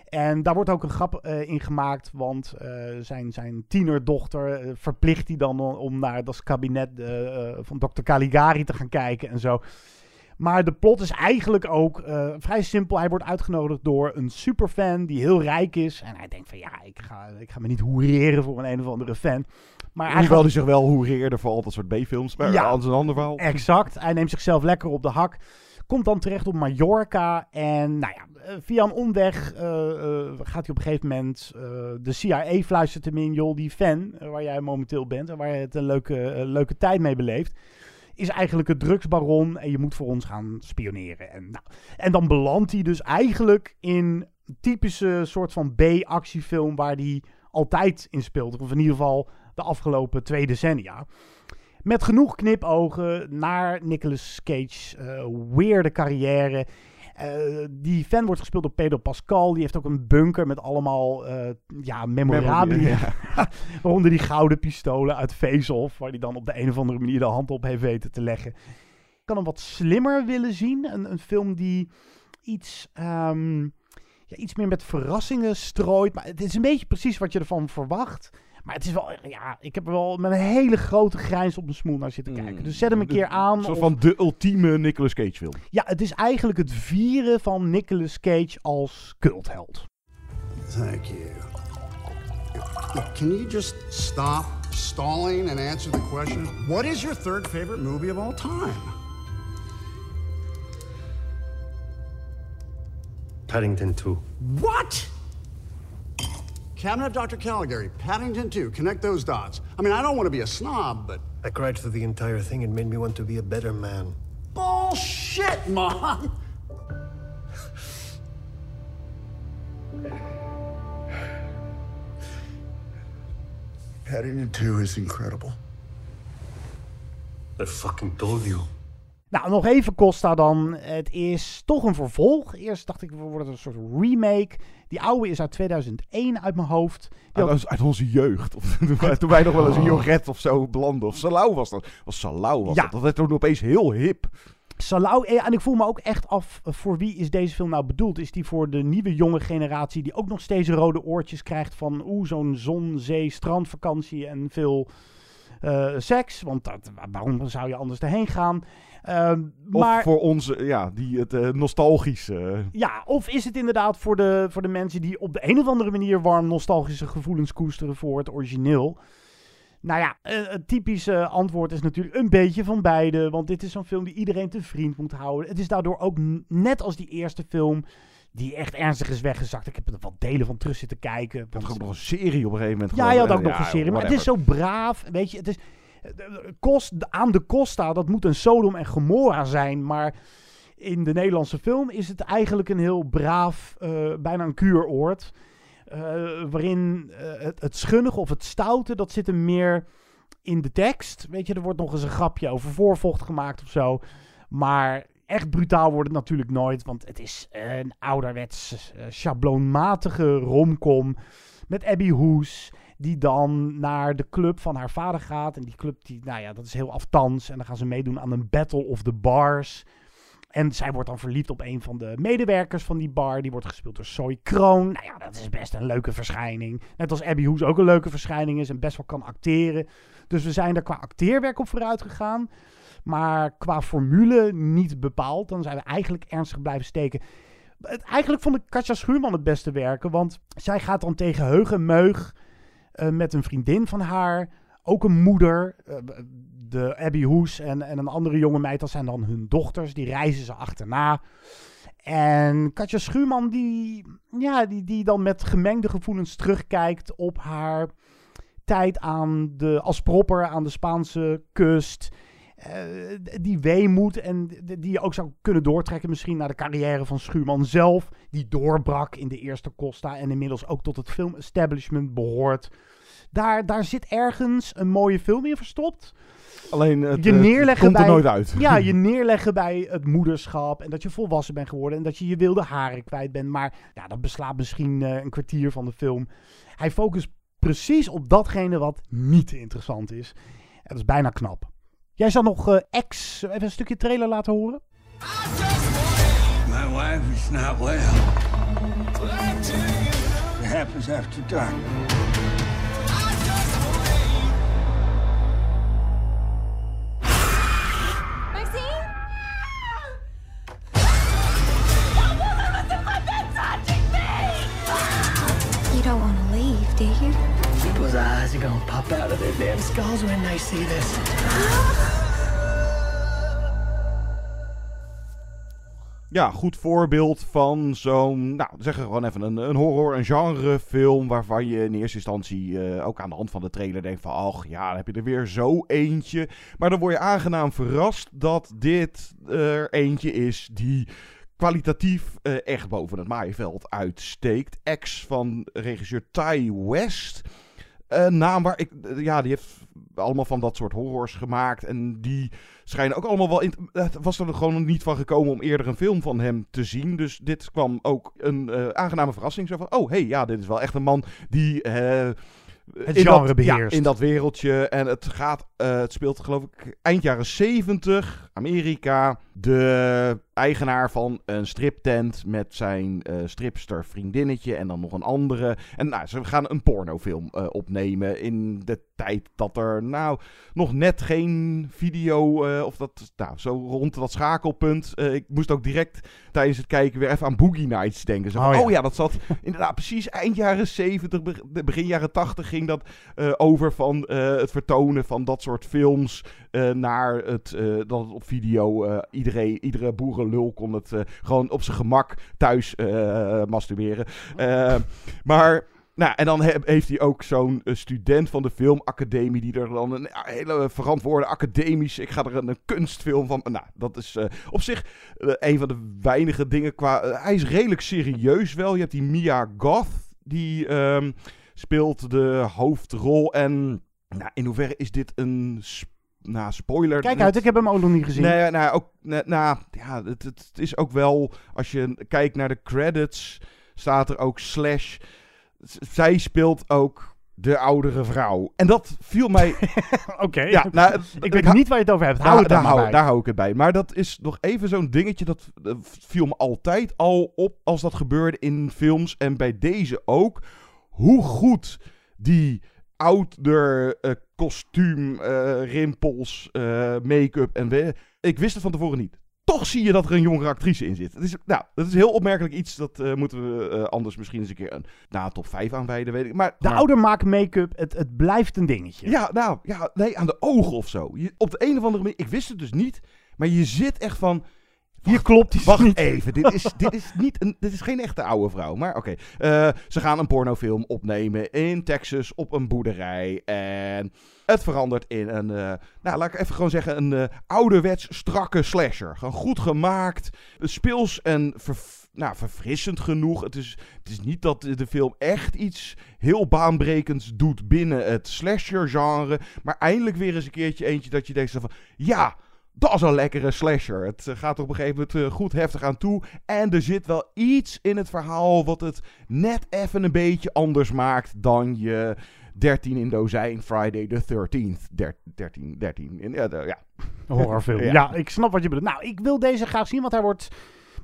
En daar wordt ook een grap uh, in gemaakt, want uh, zijn, zijn tienerdochter verplicht hij dan om naar dat kabinet van Dr. Caligari te gaan kijken en zo. Maar de plot is eigenlijk ook vrij simpel. Hij wordt uitgenodigd door een superfan die heel rijk is. En hij denkt van ja, ik ga, ik ga me niet hoereren voor een een of andere fan. Maar hij Hoewel hij zich wel hoereerde voor al dat soort B-films. Maar ja, anders een ander verhaal. Exact. Hij neemt zichzelf lekker op de hak. Komt dan terecht op Mallorca. En nou ja, via een omweg uh, uh, gaat hij op een gegeven moment. Uh, de CIA fluistert hem in, joh, die fan waar jij momenteel bent. En waar je het een leuke, leuke tijd mee beleeft. Is eigenlijk het drugsbaron. En je moet voor ons gaan spioneren. En, nou, en dan belandt hij dus eigenlijk in een typische soort van B-actiefilm. Waar hij altijd in speelt. Of in ieder geval de afgelopen twee decennia. Met genoeg knipogen naar Nicolas Cage. Uh, weirde carrière. Eh, die fan wordt gespeeld door Pedro Pascal. Die heeft ook een bunker met allemaal uh, ja, memorabilia. Ja. <laughs> Waaronder die gouden pistolen uit Vezelhof. Waar hij dan op de een of andere manier de hand op heeft weten te leggen. Ik kan hem wat slimmer willen zien. Een, een film die iets, um, ja, iets meer met verrassingen strooit. Maar het is een beetje precies wat je ervan verwacht. Maar het is wel, ja, ik heb er wel met een hele grote grijns op mijn smoel naar zitten kijken. Dus zet hem een keer aan. Een soort van de ultieme Nicolas Cage film. Ja, het is eigenlijk het vieren van Nicolas Cage als cultheld. Thank you. Can you just stop stalling and answer the question? What is your third favorite movie of all time? Paddington 2. What? Cabinet of Dr. Caligari, Paddington 2. Connect those dots. I mean, I don't want to be a snob, but. I cried through the entire thing. and made me want to be a better man. Bullshit, Mom! Paddington 2 is incredible. I fucking told you. Nou, nog even Costa dan. Het is toch een vervolg. Eerst dacht ik, wordt het een soort remake. Die oude is uit 2001 uit mijn hoofd. Die uit, had... uit, onze jeugd. Of, <laughs> <laughs> toen wij nog wel eens een Joret of zo belanden. Of Salau was dat. Was Salau was ja. dat. Dat werd toen opeens heel hip. Salau, en ik voel me ook echt af voor wie is deze film nou bedoeld? Is die voor de nieuwe jonge generatie die ook nog steeds rode oortjes krijgt van oeh, zo'n zon, zee, strandvakantie en veel uh, seks? Want dat, waarom zou je anders erheen gaan? Maar, of voor onze, ja, die het uh, nostalgische. Ja, of is het inderdaad voor de, voor de mensen die op de een of andere manier warm nostalgische gevoelens koesteren voor het origineel? Nou ja, uh, het typische antwoord is natuurlijk een beetje van beide. Want dit is zo'n film die iedereen te vriend moet houden. Het is daardoor ook net als die eerste film die echt ernstig is weggezakt. Ik heb er wat delen van terug zitten kijken. Ik had ook nog een serie op een gegeven moment. Ja, je had ook nog een serie. Maar het is zo braaf. Weet je, het is... Kost, aan de Costa, dat moet een Sodom en Gomorra zijn. Maar in de Nederlandse film is het eigenlijk een heel braaf, uh, bijna een kuuroord. Uh, waarin uh, het, het schunnige of het stoute, dat zit er meer in de tekst. Weet je, er wordt nog eens een grapje over voorvocht gemaakt of zo. Maar echt brutaal wordt het natuurlijk nooit. Want het is een ouderwets, schabloonmatige romcom met Abby Hoes die dan naar de club van haar vader gaat. En die club, die, nou ja, dat is heel aftans. En dan gaan ze meedoen aan een Battle of the Bars. En zij wordt dan verliefd op een van de medewerkers van die bar. Die wordt gespeeld door Zoe Kroon. Nou ja, dat is best een leuke verschijning. Net als Abby Hoes ook een leuke verschijning is en best wel kan acteren. Dus we zijn er qua acteerwerk op vooruit gegaan. Maar qua formule niet bepaald. Dan zijn we eigenlijk ernstig blijven steken. Eigenlijk vond ik Katja Schuurman het beste werken. Want zij gaat dan tegen Heugen Meug uh, met een vriendin van haar. Ook een moeder. Uh, de Abby Hoes en, en een andere jonge meid. Dat zijn dan hun dochters. Die reizen ze achterna. En Katja Schuurman die, ja, die, die dan met gemengde gevoelens terugkijkt op haar tijd aan de, als propper aan de Spaanse kust. Uh, die weemoed en die je ook zou kunnen doortrekken misschien naar de carrière van Schuurman zelf. Die doorbrak in de eerste Costa en inmiddels ook tot het film-establishment behoort. Daar, daar zit ergens een mooie film in verstopt. Alleen het, je neerleggen het komt bij, er nooit uit. Ja, <laughs> je neerleggen bij het moederschap en dat je volwassen bent geworden en dat je je wilde haren kwijt bent. Maar ja, dat beslaat misschien uh, een kwartier van de film. Hij focust precies op datgene wat niet interessant is. En dat is bijna knap. Jij zal nog uh, X, even een stukje trailer laten horen. My wife is not well. It happens after dark. You don't want to leave, do you? Eyes pop out of their damn skulls when they see this. Ja, goed voorbeeld van zo'n, nou, zeggen gewoon even een, een horror, een genrefilm waarvan je in eerste instantie uh, ook aan de hand van de trailer denkt van, ach ja, dan heb je er weer zo eentje. Maar dan word je aangenaam verrast dat dit er eentje is die kwalitatief uh, echt boven het maaiveld uitsteekt. Ex van regisseur Ty West. Eh, naam waar ik... eh, ja, die heeft allemaal van dat soort horrors gemaakt. En die schijnen ook allemaal wel... In, het was er gewoon niet van gekomen om eerder een film van hem te zien. Dus dit kwam ook een eh, aangename verrassing. Zo van, oh, hey, ja, dit is wel echt een man die... eh, Het in genre dat, beheerst. Ja, in dat wereldje. En het gaat, eh, het speelt geloof ik eind jaren 70, Amerika. De eigenaar van een striptent met zijn eh, stripster vriendinnetje en dan nog een andere. En nou, ze gaan een pornofilm eh, opnemen in de tijd dat er nou nog net geen video eh, of dat, nou, zo rond dat schakelpunt. Ik moest ook direct tijdens het kijken weer even aan Boogie Nights denken. Zo van, Oh ja. oh ja, dat zat inderdaad precies eind jaren 70, be- begin jaren 80 ging dat over van het vertonen van dat soort films eh, naar het, eh, dat op video, eh, iedereen, iedere boerenlul kon het gewoon op zijn gemak thuis masturberen. Maar... Nou, en dan he- heeft hij ook zo'n student van de filmacademie die er dan een hele verantwoorde academische, ik ga er een, kunstfilm van. Nou, dat is op zich een van de weinige dingen qua. hij is redelijk serieus wel. Je hebt die Mia Goth, die ehm, speelt de hoofdrol. En nou, in hoeverre is dit een nou, spoiler? Kijk uit, ik heb hem ook nog niet gezien. Nee, nou, ook, nou, nou, ja, het, het is ook wel, als je kijkt naar de credits, staat er ook slash. Zij speelt ook de oudere vrouw. En dat viel mij... <laughs> Oké. Ja, nou, ik weet niet waar je het over hebt. daar, Hou daar, hou, bij. daar hou ik het bij. Maar dat is nog even zo'n dingetje. Dat eh, viel me altijd al op als dat gebeurde in films. En bij deze ook. Hoe goed die ouder eh, kostuum, eh, rimpels, eh, make-up en we. Ik wist het van tevoren niet. Toch zie je dat er een jongere actrice in zit. Het is, nou, dat is heel opmerkelijk iets. Dat moeten we anders misschien eens een keer een, na een top 5 aanwijden, weet ik. Maar, De maar- ouder maken make-up, het, het blijft een dingetje. ja, nou, ja, nee, aan de ogen of zo. Je, op de een of andere manier, ik wist het dus niet, maar je zit echt van... Hier klopt iets Wacht niet. even, dit is, dit, is niet een, dit is geen echte oude vrouw. Maar oké, Eh, ze gaan een pornofilm opnemen in Texas op een boerderij. En het verandert in een, eh, nou laat ik even gewoon zeggen, een eh, ouderwets strakke slasher. Gewoon goed gemaakt, speels en verf- nou, verfrissend genoeg. Het is, het is niet dat de film echt iets heel baanbrekends doet binnen het slasher genre. Maar eindelijk weer eens een keertje eentje dat je denkt van, ja... Dat is een lekkere slasher. Het eh, gaat op een gegeven moment eh, goed heftig aan toe. En er zit wel iets in het verhaal wat het net even een beetje anders maakt dan je 13 in dozijn Friday the 13th. Der- 13, 13. In, ja, de- ja. Horrorfilm. <laughs> Ja. ik snap wat je bedoelt. Nou, ik wil deze graag zien, want hij wordt...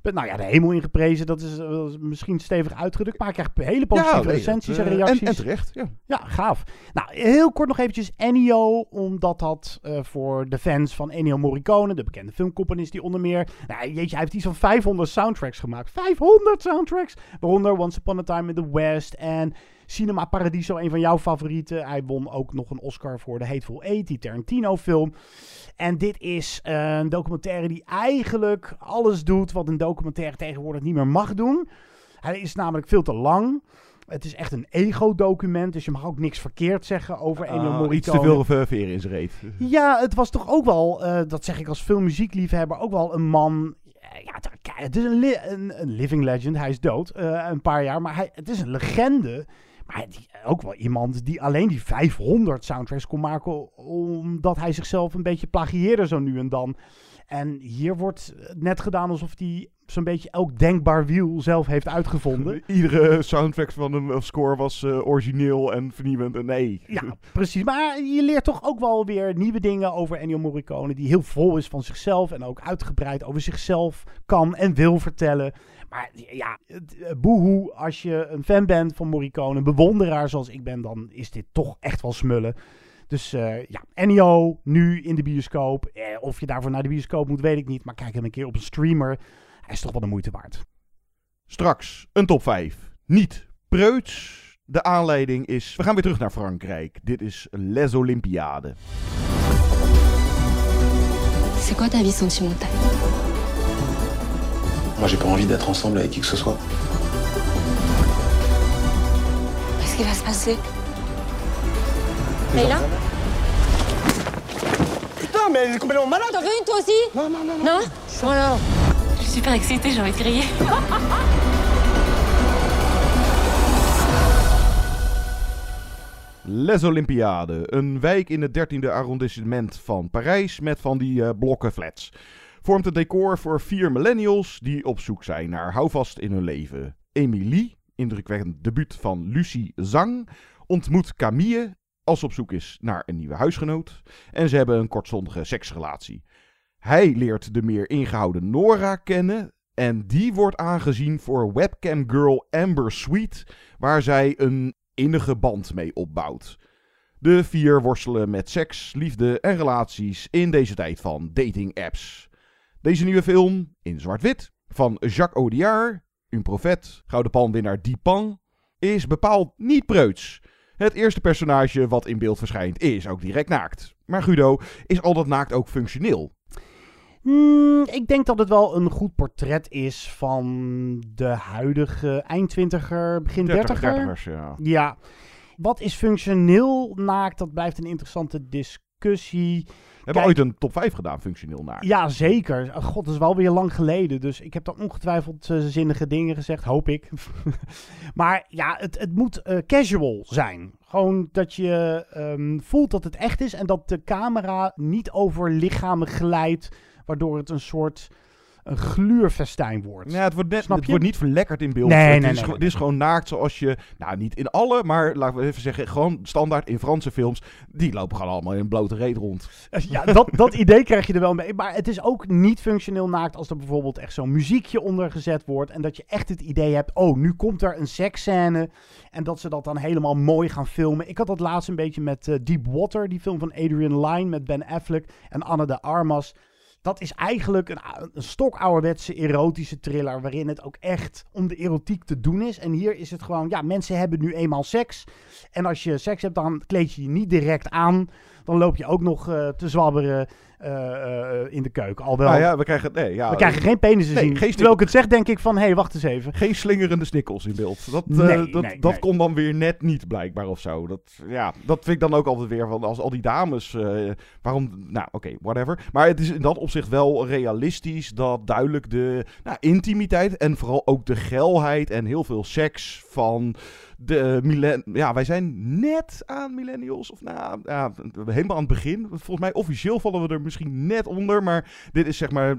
Nou ja, de hemel ingeprezen, dat is eh, misschien stevig uitgedrukt, maar hij krijgt hele positieve Ja, nee, recensies dat, en eh, reacties. en- en terecht, ja. Ja, gaaf. Nou, heel kort nog eventjes Ennio, omdat dat eh, voor de fans van Ennio Morricone, de bekende filmcomponist die onder meer... Nou, jeetje, hij heeft iets van 500 soundtracks gemaakt. 500 soundtracks! Waaronder Once Upon a Time in the West en Cinema Paradiso, een van jouw favorieten. Hij won ook nog een Oscar voor The Hateful Eight, die Tarantino-film. En dit is eh, een documentaire die eigenlijk alles doet wat een documentaire tegenwoordig niet meer mag doen. Hij is namelijk veel te lang. Het is echt een ego-document, dus je mag ook niks verkeerd zeggen over Ennio Ah, Morricone. iets te veel eh, veren in zijn reet. Ja, het was toch ook wel, eh, dat zeg ik als filmmuziekliefhebber, ook wel een man. eh, Ja, het is een, li- een, een living legend. Hij is dood, een paar jaar. Maar hij, het is een legende. Maar hij- die, ook wel iemand die alleen die 500 soundtracks kon maken. Omdat hij zichzelf een beetje plagieerde zo nu en dan. En hier wordt net gedaan alsof hij zo'n beetje elk denkbaar wiel zelf heeft uitgevonden. <laughs> Iedere soundtrack van een of score was eh, origineel en vernieuwend. En nee. Ja, <laughs> precies. Maar je leert toch ook wel weer nieuwe dingen over Ennio Morricone. Die heel vol is van zichzelf en ook uitgebreid over zichzelf kan en wil vertellen. Maar ja, eh, boehoe, als je een fan bent van Morricone, een bewonderaar zoals ik ben, dan is dit toch echt wel smullen. Dus eh, ja, Ennio nu in de bioscoop. Eh, of je daarvoor naar de bioscoop moet, weet ik niet. Maar kijk hem een keer op een streamer. Hij is toch wel de moeite waard. Straks een top 5. Niet preuts. De aanleiding is... We gaan weer terug naar Frankrijk. Dit is Les Olympiades. C'est quoi ta vie sentimentale Moi, j'ai pas envie d'être ensemble avec qui que ce soit. Qu'est-ce qui va se passer Leïla Putain, mais elle est complètement malade T'en veux une toi aussi Non, non, non. Non Bon alors Je suis super excitée, j'ai envie de crier. <laughs> Les Olympiades, een wijk in het 13e arrondissement van Parijs met van die blokken flats. Vormt het decor voor vier millennials die op zoek zijn naar houvast in hun leven. Emilie, indrukwekkend debuut van Lucie Zang, ontmoet Camille als ze op zoek is naar een nieuwe huisgenoot. En ze hebben een kortstondige seksrelatie. Hij leert de meer ingehouden Nora kennen. En die wordt aangezien voor webcam girl Amber Sweet, waar zij een innige band mee opbouwt. De vier worstelen met seks, liefde en relaties in deze tijd van dating apps. Deze nieuwe film, in zwart-wit, van Jacques Audiard, een profet, Gouden Palmwinnaar Dupin, is bepaald niet preuts. Het eerste personage wat in beeld verschijnt is ook direct naakt. Maar Guido, is al dat naakt ook functioneel? Hmm, ik denk dat het wel een goed portret is van de huidige eindtwintiger, begin Dertig- dertiger. ja. Ja. Wat is functioneel naakt? Dat blijft een interessante discussie. We hebben ooit een top 5 gedaan, functioneel naakt. Ja, zeker. Oh, God, dat is wel weer lang geleden. Dus ik heb daar ongetwijfeld eh, zinnige dingen gezegd, hoop ik. <laughs> maar ja, het, het moet eh, casual zijn. Gewoon dat je ehm, voelt dat het echt is en dat de camera niet over lichamen glijdt, waardoor het een soort een gluurfestijn wordt. Ja, het wordt, net, Snap het je? wordt niet verlekkerd in beeld. Nee, het, nee, is, nee, het is gewoon naakt zoals je... Nou, niet in alle, maar laten we even zeggen... Gewoon standaard in Franse films. Die lopen gewoon allemaal in een blote reet rond. Ja, dat, <laughs> dat idee krijg je er wel mee. Maar het is ook niet functioneel naakt als er bijvoorbeeld echt zo'n muziekje onder gezet wordt. En dat je echt het idee hebt, oh, nu komt er een seksscène. En dat ze dat dan helemaal mooi gaan filmen. Ik had dat laatst een beetje met eh, Deep Water, die film van Adrian Lyne met Ben Affleck en Anne de Armas. Dat is eigenlijk een, een stokouderwetse erotische thriller waarin het ook echt om de erotiek te doen is. En hier is het gewoon, ja, mensen hebben nu eenmaal seks. En als je seks hebt, dan kleed je je niet direct aan. Dan loop je ook nog eh, te zwabberen in de keuken. Al wel. Nou ja, we krijgen... Nee, ja, we krijgen geen penissen nee, zien. Geen Terwijl ik het zeg, denk ik van, hé, hey, wacht eens even. Geen slingerende snikkels in beeld. Dat, eh, Nee, dat, dat kon dan weer net niet, blijkbaar, of zo. Dat, ja, dat vind ik dan ook altijd weer van... Als al die dames... eh, waarom... Nou, oké, whatever. Maar het is in dat opzicht wel realistisch... dat duidelijk de nou, intimiteit... en vooral ook de geilheid... en heel veel seks van... De millen ja, wij zijn net aan millennials. Of nou, ja, helemaal aan het begin. Volgens mij officieel vallen we er misschien net onder. Maar dit is zeg maar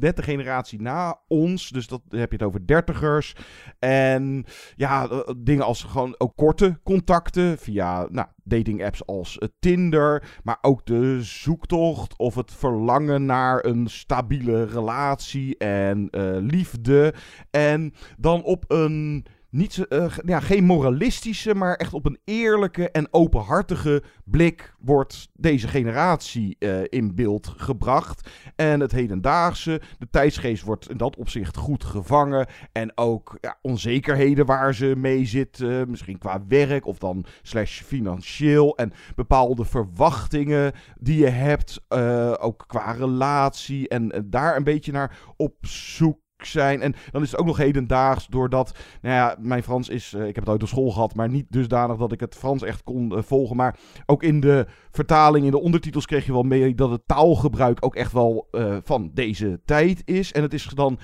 net de generatie na ons. Dus dat heb je het over dertigers. En ja, eh, dingen als gewoon ook korte contacten via nou, dating apps als eh, Tinder. Maar ook de zoektocht of het verlangen naar een stabiele relatie en eh, liefde. En dan op een niet, eh, ge- ja, geen moralistische, maar echt op een eerlijke en openhartige blik wordt deze generatie eh, in beeld gebracht. En het hedendaagse, de tijdsgeest wordt in dat opzicht goed gevangen. En ook ja, onzekerheden waar ze mee zitten, misschien qua werk of dan slash financieel. En bepaalde verwachtingen die je hebt, eh, ook qua relatie. En eh, daar een beetje naar op zoek zijn. En dan is het ook nog hedendaags, doordat, nou ja, mijn Frans is, eh, ik heb het uit de school gehad, maar niet dusdanig dat ik het Frans echt kon eh, volgen. Maar ook in de vertaling, in de ondertitels kreeg je wel mee dat het taalgebruik ook echt wel eh, van deze tijd is. En het is dan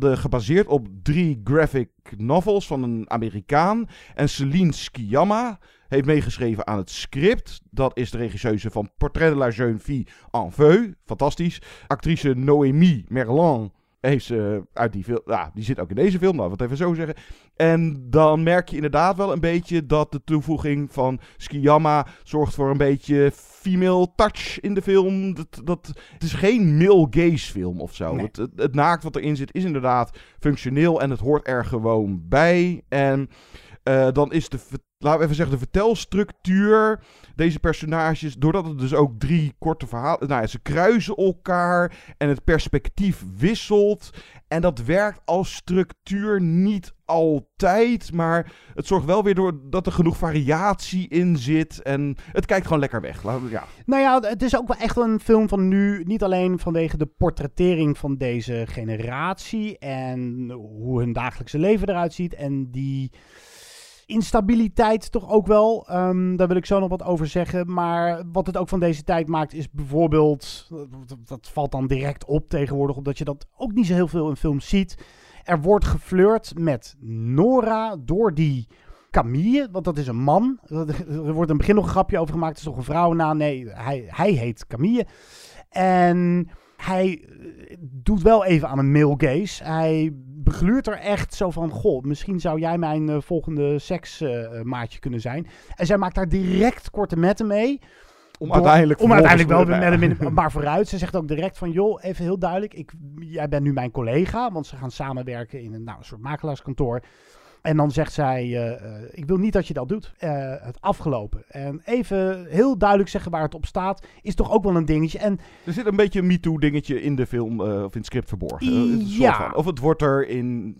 gebaseerd op drie graphic novels van een Amerikaan. En Celine Sciamma heeft meegeschreven aan het script. Dat is de regisseuse van Portrait de la jeune fille en feu. Fantastisch. Actrice Noémie Merlan heeft ze uit die film. Ja, die zit ook in deze film, laten we het even zo zeggen. En dan merk je inderdaad wel een beetje dat de toevoeging van Skiyama zorgt voor een beetje female touch in de film. Dat, dat, het is geen male gaze film of zo. Nee. Het, het, het naakt wat erin zit is inderdaad functioneel en het hoort er gewoon bij. En eh, dan is de, laten we even zeggen, de vertelstructuur, deze personages, doordat het dus ook drie korte verhalen, nou ze kruisen elkaar en het perspectief wisselt. En dat werkt als structuur niet altijd, maar het zorgt wel weer door dat er genoeg variatie in zit en het kijkt gewoon lekker weg. Ja. Nou ja, het is ook wel echt een film van nu. Niet alleen vanwege de portrettering van deze generatie en hoe hun dagelijkse leven eruit ziet. En die instabiliteit toch ook wel. Ehm, daar wil ik zo nog wat over zeggen. Maar wat het ook van deze tijd maakt is bijvoorbeeld... Dat, valt dan direct op tegenwoordig, omdat je dat ook niet zo heel veel in films ziet. Er wordt geflirt met Nora door die Camille, want dat is een man. <laughs> Er wordt het begin nog een grapje over gemaakt. Het is toch een vrouwennaam? Nee, hij, hij heet Camille. En hij eh, doet wel even aan een male gaze. Hij begluurt er echt zo van... Goh, misschien zou jij mijn uh, volgende seksmaatje uh, kunnen zijn. En zij maakt daar direct korte metten mee... Om uiteindelijk, om uiteindelijk wel met hem in, <laughs> maar vooruit. Ze zegt ook direct van, joh, even heel duidelijk. Ik, jij bent nu mijn collega, want ze gaan samenwerken in een, nou, een soort makelaarskantoor. En dan zegt zij, uh, ik wil niet dat je dat doet. Uh, het afgelopen. En even heel duidelijk zeggen waar het op staat, is toch ook wel een dingetje. En er zit een beetje een MeToo-dingetje in de film of in het script verborgen. ja. Van, of het wordt erin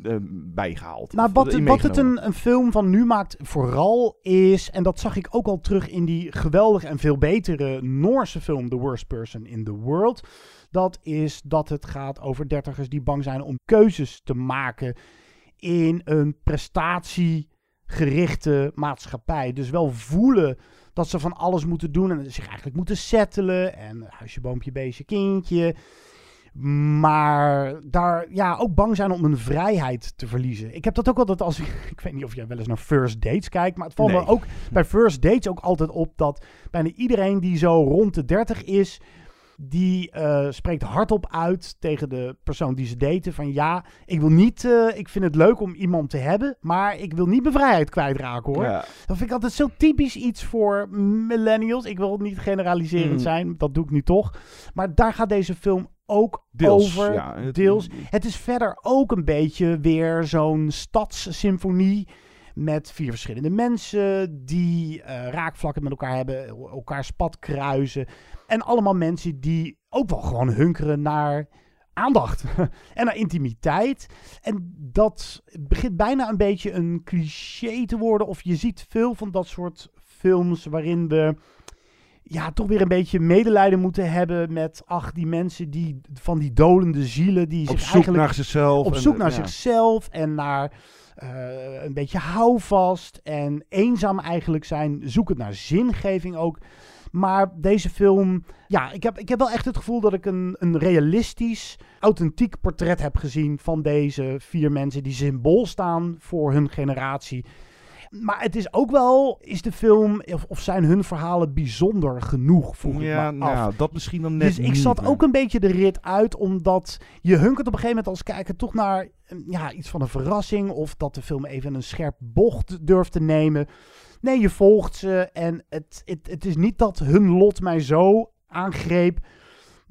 bijgehaald. Maar wat, wat het een, een film van nu maakt vooral is, en dat zag ik ook al terug in die geweldige en veel betere Noorse film The Worst Person in the World. Dat is dat het gaat over dertigers die bang zijn om keuzes te maken in een prestatiegerichte maatschappij. Dus wel voelen dat ze van alles moeten doen en zich eigenlijk moeten settelen. En huisje, boompje, beestje, kindje. Maar daar ja, ook bang zijn om hun vrijheid te verliezen. Ik heb dat ook altijd als ik. <laughs> Weet niet of jij wel eens naar first dates kijkt. Maar het valt Nee. me ook bij first dates ook altijd op dat bijna iedereen die zo rond de 30 is. Die eh, spreekt hardop uit tegen de persoon die ze daten. Van ja, ik wil niet. eh, ik vind het leuk om iemand te hebben. Maar ik wil niet mijn vrijheid kwijtraken hoor. Ja. Dat vind ik altijd zo typisch iets voor millennials. Ik wil niet generaliserend Mm. zijn. Dat doe ik nu toch. Maar daar gaat deze film ook Deels, over. ja. Het- Deels. Het is verder ook een beetje weer zo'n stadssymfonie. Met vier verschillende mensen die eh, raakvlakken met elkaar hebben, elkaars pad kruisen. En allemaal mensen die ook wel gewoon hunkeren naar aandacht <laughs> en naar intimiteit. En dat begint bijna een beetje een cliché te worden. Of je ziet veel van dat soort films waarin we ja, toch weer een beetje medelijden moeten hebben met, ach, die mensen die van die dolende zielen die Op zich zoek eigenlijk naar zichzelf op zoek naar ja. zichzelf en naar eh, een beetje houvast en eenzaam eigenlijk zijn, zoekend naar zingeving ook. Maar deze film, ja, ik heb, ik heb wel echt het gevoel dat ik een, een realistisch, authentiek portret heb gezien van deze vier mensen die symbool staan voor hun generatie. Maar het is ook wel, is de film of, of zijn hun verhalen bijzonder genoeg, vroeg Ja, ik me af. nou, dat misschien dan net Dus ik zat ook een beetje de rit uit, omdat je hunkert op een gegeven moment als kijker toch naar mm, ja, iets van een verrassing. Of dat de film even een scherp bocht durft te nemen. Nee, je volgt ze en het, het, het is niet dat hun lot mij zo aangreep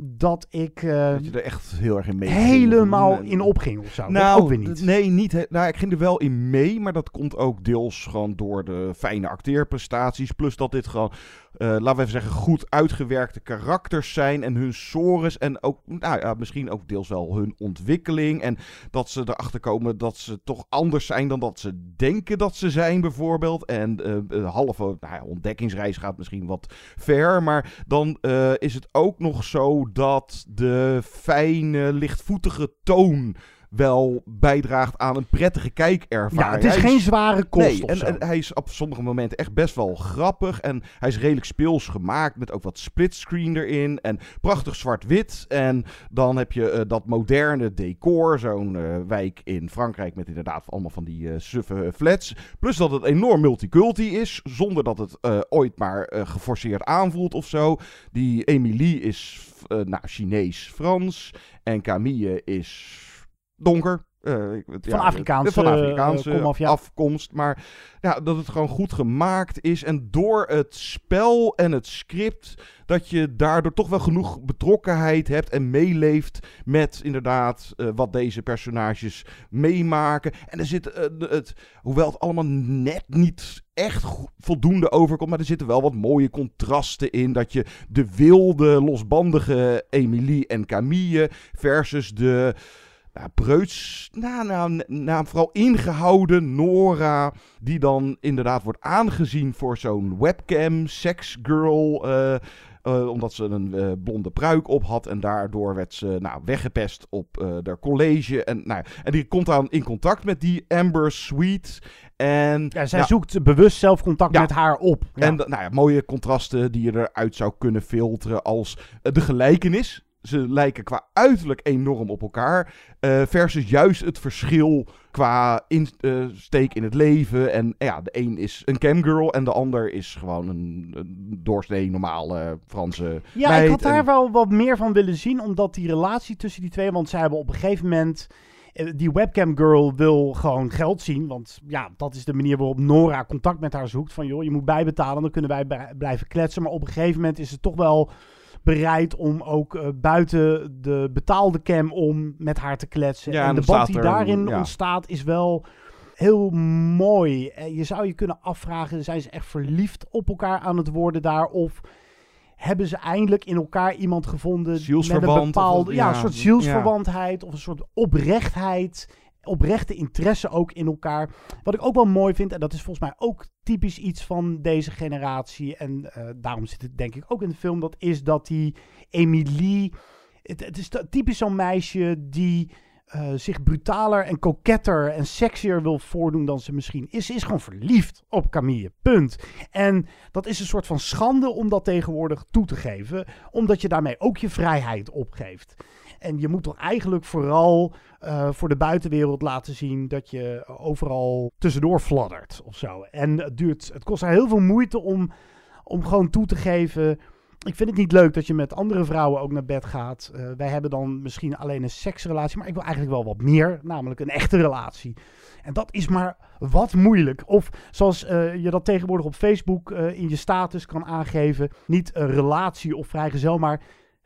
dat ik eh, Dat je er echt heel erg in mee helemaal ging. in opging of zo. Nou, ook weer niet. nee, niet. he- Nou, ik ging er wel in mee, maar dat komt ook deels gewoon door de fijne acteerprestaties. Plus dat dit gewoon, eh, laten we even zeggen, goed uitgewerkte karakters zijn en hun sores. En ook, nou ja, misschien ook deels wel hun ontwikkeling. En dat ze erachter komen dat ze toch anders zijn dan dat ze denken dat ze zijn, bijvoorbeeld. En eh, een halve nou ja, ontdekkingsreis gaat misschien wat ver. Maar dan eh, is het ook nog zo dat de fijne, lichtvoetige toon wel bijdraagt aan een prettige kijkervaring. Ja, het is Hij geen zware kost Nee, en, hij is op sommige momenten echt best wel grappig. En hij is redelijk speels gemaakt met ook wat splitscreen erin. En prachtig zwart-wit. En dan heb je eh, dat moderne decor. Zo'n eh, wijk in Frankrijk met inderdaad allemaal van die eh, suffe flats. Plus dat het enorm multiculti is. Zonder dat het ooit maar geforceerd aanvoelt of zo. Die Emilie is nou, Chinees-Frans. En Camille is donker. Eh, ik- Van Afrikaanse, van Afrikaanse eh, ja. afkomst. Maar ja, dat het gewoon goed gemaakt is. En door het spel en het script. Dat je daardoor toch wel genoeg betrokkenheid hebt. En meeleeft met inderdaad eh, wat deze personages meemaken. En er zit eh, het, hoewel het allemaal net niet echt voldoende overkomt. Maar er zitten wel wat mooie contrasten in. Dat je de wilde, losbandige Emilie en Camille versus de nou, preuts, nou, nou, nou, vooral ingehouden Nora, die dan inderdaad wordt aangezien voor zo'n webcam, sexgirl, eh eh, omdat ze een eh, blonde pruik op had en daardoor werd ze nou, weggepest op haar college. En, nou, en die komt dan in contact met die Amber Sweet. En, Ja, zij nou, zoekt bewust zelf contact Ja. met haar op. Ja. en nou ja, mooie contrasten die je eruit zou kunnen filteren als de gelijkenis ze lijken qua uiterlijk enorm op elkaar. eh, versus juist het verschil qua insteek in het leven. En eh, ja, de een is een camgirl en de ander is gewoon een, een doorsnee normale Franse Ja, meid. ik had daar En- wel wat meer van willen zien, omdat die relatie tussen die twee, want zij hebben op een gegeven moment, eh, die webcam girl wil gewoon geld zien, want ja, dat is de manier waarop Nora contact met haar zoekt, van joh, je moet bijbetalen, dan kunnen wij blijven kletsen, maar op een gegeven moment is ze toch wel bereid om ook eh, buiten de betaalde cam om met haar te kletsen. Ja, en en de band die er daarin ja. ontstaat is wel heel mooi. Eh, Je zou je kunnen afvragen, zijn ze echt verliefd op elkaar aan het worden daar? Of hebben ze eindelijk in elkaar iemand gevonden met een of bepaalde, ja, ja, een soort zielsverwantheid of een soort oprechtheid, oprechte interesse ook in elkaar. Wat ik ook wel mooi vind, en dat is volgens mij ook typisch iets van deze generatie, en eh, daarom zit het denk ik ook in de film, dat is dat die Emilie, het, is typisch zo'n meisje die eh, zich brutaler en koketter en sexier wil voordoen dan ze misschien is. Ze is gewoon verliefd op Camille, punt. En dat is een soort van schande om dat tegenwoordig toe te geven, omdat je daarmee ook je vrijheid opgeeft. En je moet toch eigenlijk vooral eh, voor de buitenwereld laten zien dat je overal tussendoor fladdert of zo. En het, duurt, het kost haar heel veel moeite om, om gewoon toe te geven. Ik vind het niet leuk dat je met andere vrouwen ook naar bed gaat. Eh, wij hebben dan misschien alleen een seksrelatie, maar ik wil eigenlijk wel wat meer, namelijk een echte relatie. En dat is maar wat moeilijk. Of zoals eh, je dat tegenwoordig op Facebook in je status kan aangeven, niet een relatie of vrijgezel, maar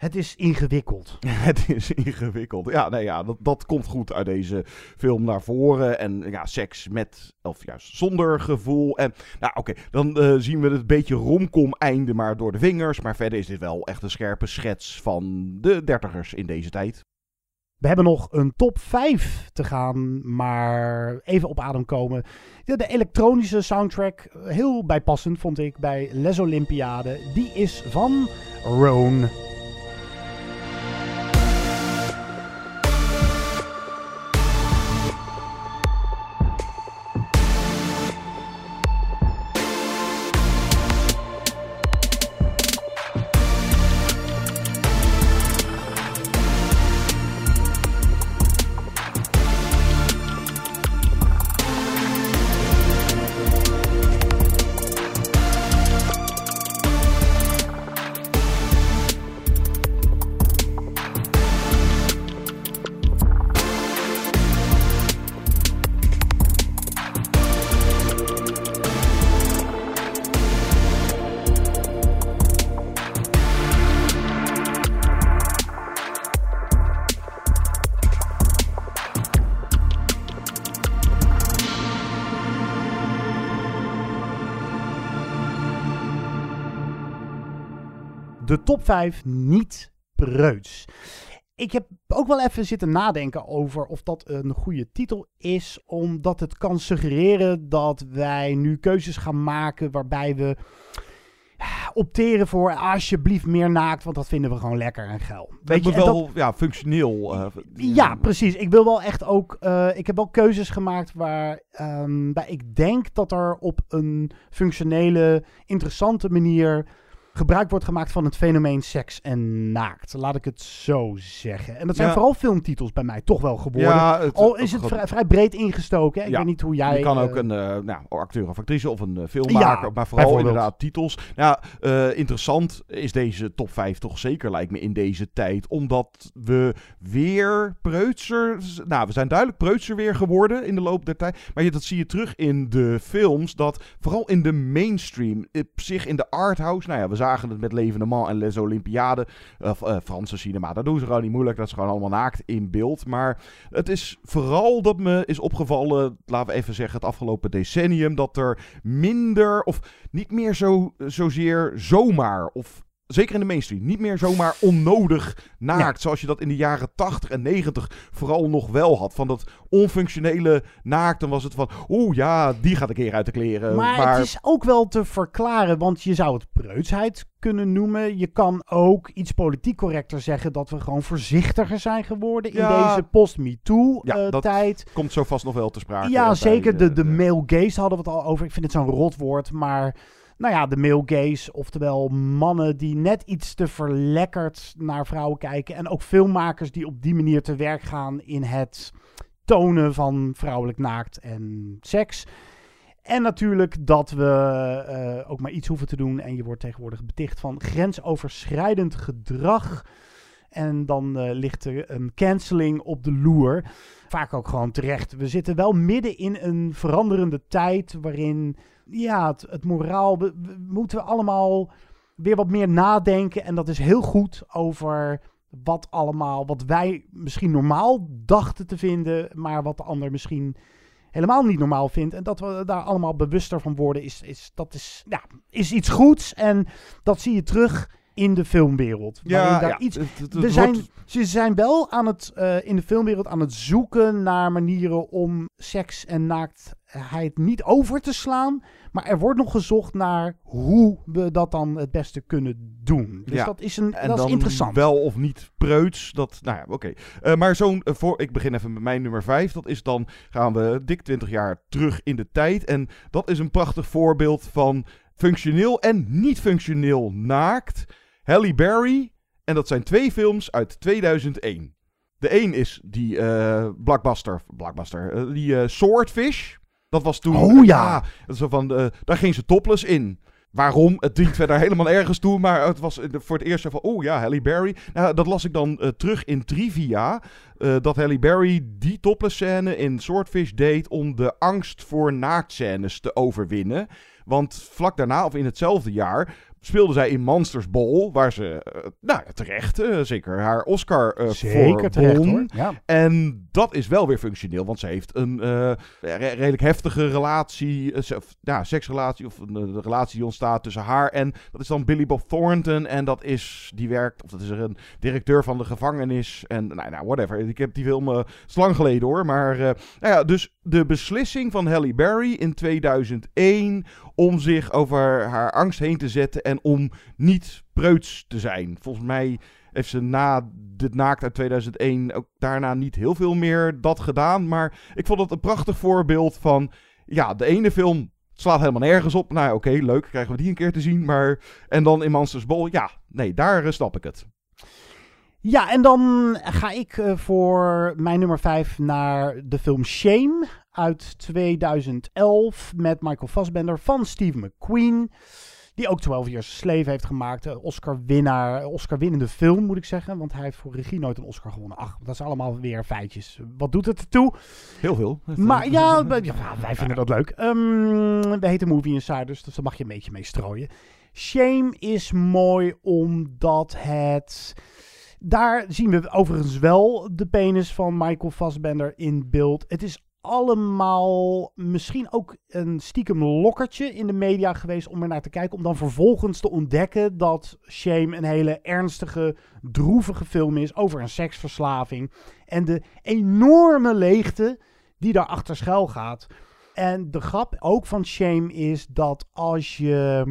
het is ingewikkeld. <laughs> Het is ingewikkeld. Ja, nee, ja dat, dat komt goed uit deze film naar voren. En ja, seks met, of juist zonder gevoel. En nou, oké, dan eh, zien we het beetje romcom einde maar door de vingers. Maar verder is dit wel echt een scherpe schets van de dertigers in deze tijd. We hebben nog een top 5 te gaan, maar even op adem komen. De, de elektronische soundtrack, eh, heel bijpassend vond ik bij Les Olympiade. Die is van Roan. De top 5 niet preuts. Ik heb ook wel even zitten nadenken over of dat een goede titel is, omdat het kan suggereren dat wij nu keuzes gaan maken waarbij we opteren voor alsjeblieft meer naakt, want dat vinden we gewoon lekker en geil. Weet je, en wel dat- ja, functioneel. eh, ja, precies. Ik wil wel echt ook. eh, ik heb wel keuzes gemaakt waar, ehm, waar ik denk dat er op een functionele, interessante manier gebruik wordt gemaakt van het fenomeen seks en naakt. Laat ik het zo zeggen. En dat zijn Ja. vooral filmtitels bij mij toch wel geworden. Ja, het- Al is het vrij, vrij breed ingestoken. hè. Ik Ja, weet niet hoe jij. Je kan eh, ook een uh, nou, acteur of actrice of een uh, filmmaker, maar vooral inderdaad titels. Nou, uh, interessant is deze top 5 toch zeker, lijkt me, in deze tijd. Omdat we weer preutser... Nou, we zijn duidelijk preutser weer geworden in de loop der tijd. Maar je, dat zie je terug in de films, dat vooral in de mainstream, op zich in de arthouse... Nou ja, we zagen het met Levende Man en Les Olympiade, of uh, Franse cinema. Daar doen ze gewoon niet moeilijk, dat is gewoon allemaal naakt in beeld. Maar het is vooral dat me is opgevallen, laten we even zeggen, het afgelopen decennium, dat er minder, of niet meer zo, zozeer zomaar, of zeker in de mainstream, niet meer zomaar onnodig naakt. Ja. Zoals je dat in de jaren 80 en 90 vooral nog wel had. Van dat onfunctionele naakt. Dan was het van, oeh ja, die gaat een keer uit de kleren. Maar, maar, het is ook wel te verklaren, want je zou het preutsheid kunnen noemen. Je kan ook iets politiek correcter zeggen dat we gewoon voorzichtiger zijn geworden in Ja. deze post-MeToo-tijd. dat komt zo vast nog wel te sprake. ja, bij zeker. de- De, de male gaze hadden we het al over. Ik vind het zo'n rot woord, maar nou ja, de male gaze. Oftewel mannen die net iets te verlekkerd naar vrouwen kijken. En ook filmmakers die op die manier te werk gaan in het tonen van vrouwelijk naakt en seks. En natuurlijk dat we uh, ook maar iets hoeven te doen. En je wordt tegenwoordig beticht van grensoverschrijdend gedrag. En dan uh, ligt er een canceling op de loer. Vaak ook gewoon terecht. We zitten wel midden in een veranderende tijd waarin ja, het, het moraal. We, we, moeten we allemaal weer wat meer nadenken. En dat is heel goed over wat allemaal, wat wij misschien normaal dachten te vinden, maar wat de ander misschien helemaal niet normaal vindt. En dat we daar allemaal bewuster van worden, is, is, dat is, ja, is iets goeds. En dat zie je terug in de filmwereld. Ja, daar ja. Iets, Het- het- het we zijn, wordt- ze zijn wel aan het, eh, in de filmwereld aan het zoeken naar manieren om seks en naaktheid niet over te slaan. Maar er wordt nog gezocht naar hoe we dat dan het beste kunnen doen. Dus Ja. dat is, een, En dat is interessant. Wel of niet preuts. Dat, nou ja, oké. Eh, maar zo'n, eh, voor, ik begin even met mijn nummer 5. Dat is dan, gaan we dik 20 jaar terug in de tijd. En dat is een prachtig voorbeeld van functioneel en niet functioneel naakt. Halle Berry. En dat zijn twee films uit 2001. De een is die eh blockbuster, blockbuster die Swordfish. Dat was toen... Oh ja. zo van, eh, daar ging ze topless in. Waarom? Het dient verder helemaal ergens toe. Maar het was voor het eerst zo van, oh ja, Halle Berry. Nou, dat las ik dan eh, terug in Trivia. eh, dat Halle Berry die topless scène in Swordfish deed om de angst voor naaktscènes te overwinnen. Want vlak daarna, of in hetzelfde jaar, speelde zij in Monsters Ball. Waar ze, eh, nou terecht, eh, zeker haar Oscar eh Zeker voor terecht, won. hoor. Ja. En dat is wel weer functioneel, want ze heeft een re- redelijk heftige relatie, se- ja, seksrelatie, of een, eh, relatie die ontstaat tussen haar en, dat is dan Billy Bob Thornton. En dat is, die werkt, of dat is er een directeur van de gevangenis. En nou, nou whatever. Ik heb die film, is lang geleden hoor. Maar, nou ja, dus de beslissing van Halle Berry in 2001 om zich over haar angst heen te zetten en om niet preuts te zijn. Volgens mij heeft ze na de naakt uit 2001 ook daarna niet heel veel meer dat gedaan. Maar ik vond het een prachtig voorbeeld van, ja, de ene film slaat helemaal nergens op. Nou oké, leuk, krijgen we die een keer te zien. Maar, en dan in Monsters Ball, ja, nee, daar eh, snap ik het. Ja, en dan ga ik eh, voor mijn nummer 5 naar de film Shame uit 2011 met Michael Fassbender van Steve McQueen. Die ook 12 Years Slave heeft gemaakt. Oscar-winnaar, Oscar-winnende film moet ik zeggen. Want hij heeft voor regie nooit een Oscar gewonnen. Ach, dat is allemaal weer feitjes. Wat doet het ertoe? Heel veel. <laughs> Maar ja, wij vinden dat leuk. Ehm, we heten Movie Insiders, dus daar mag je een beetje mee strooien. Shame is mooi omdat het... Daar zien we overigens wel de penis van Michael Fassbender in beeld. Het is allemaal misschien ook een stiekem lokkertje in de media geweest om er naar te kijken. Om dan vervolgens te ontdekken dat Shame een hele ernstige, droevige film is over een seksverslaving. En de enorme leegte die daarachter schuil gaat. En de grap ook van Shame is dat als je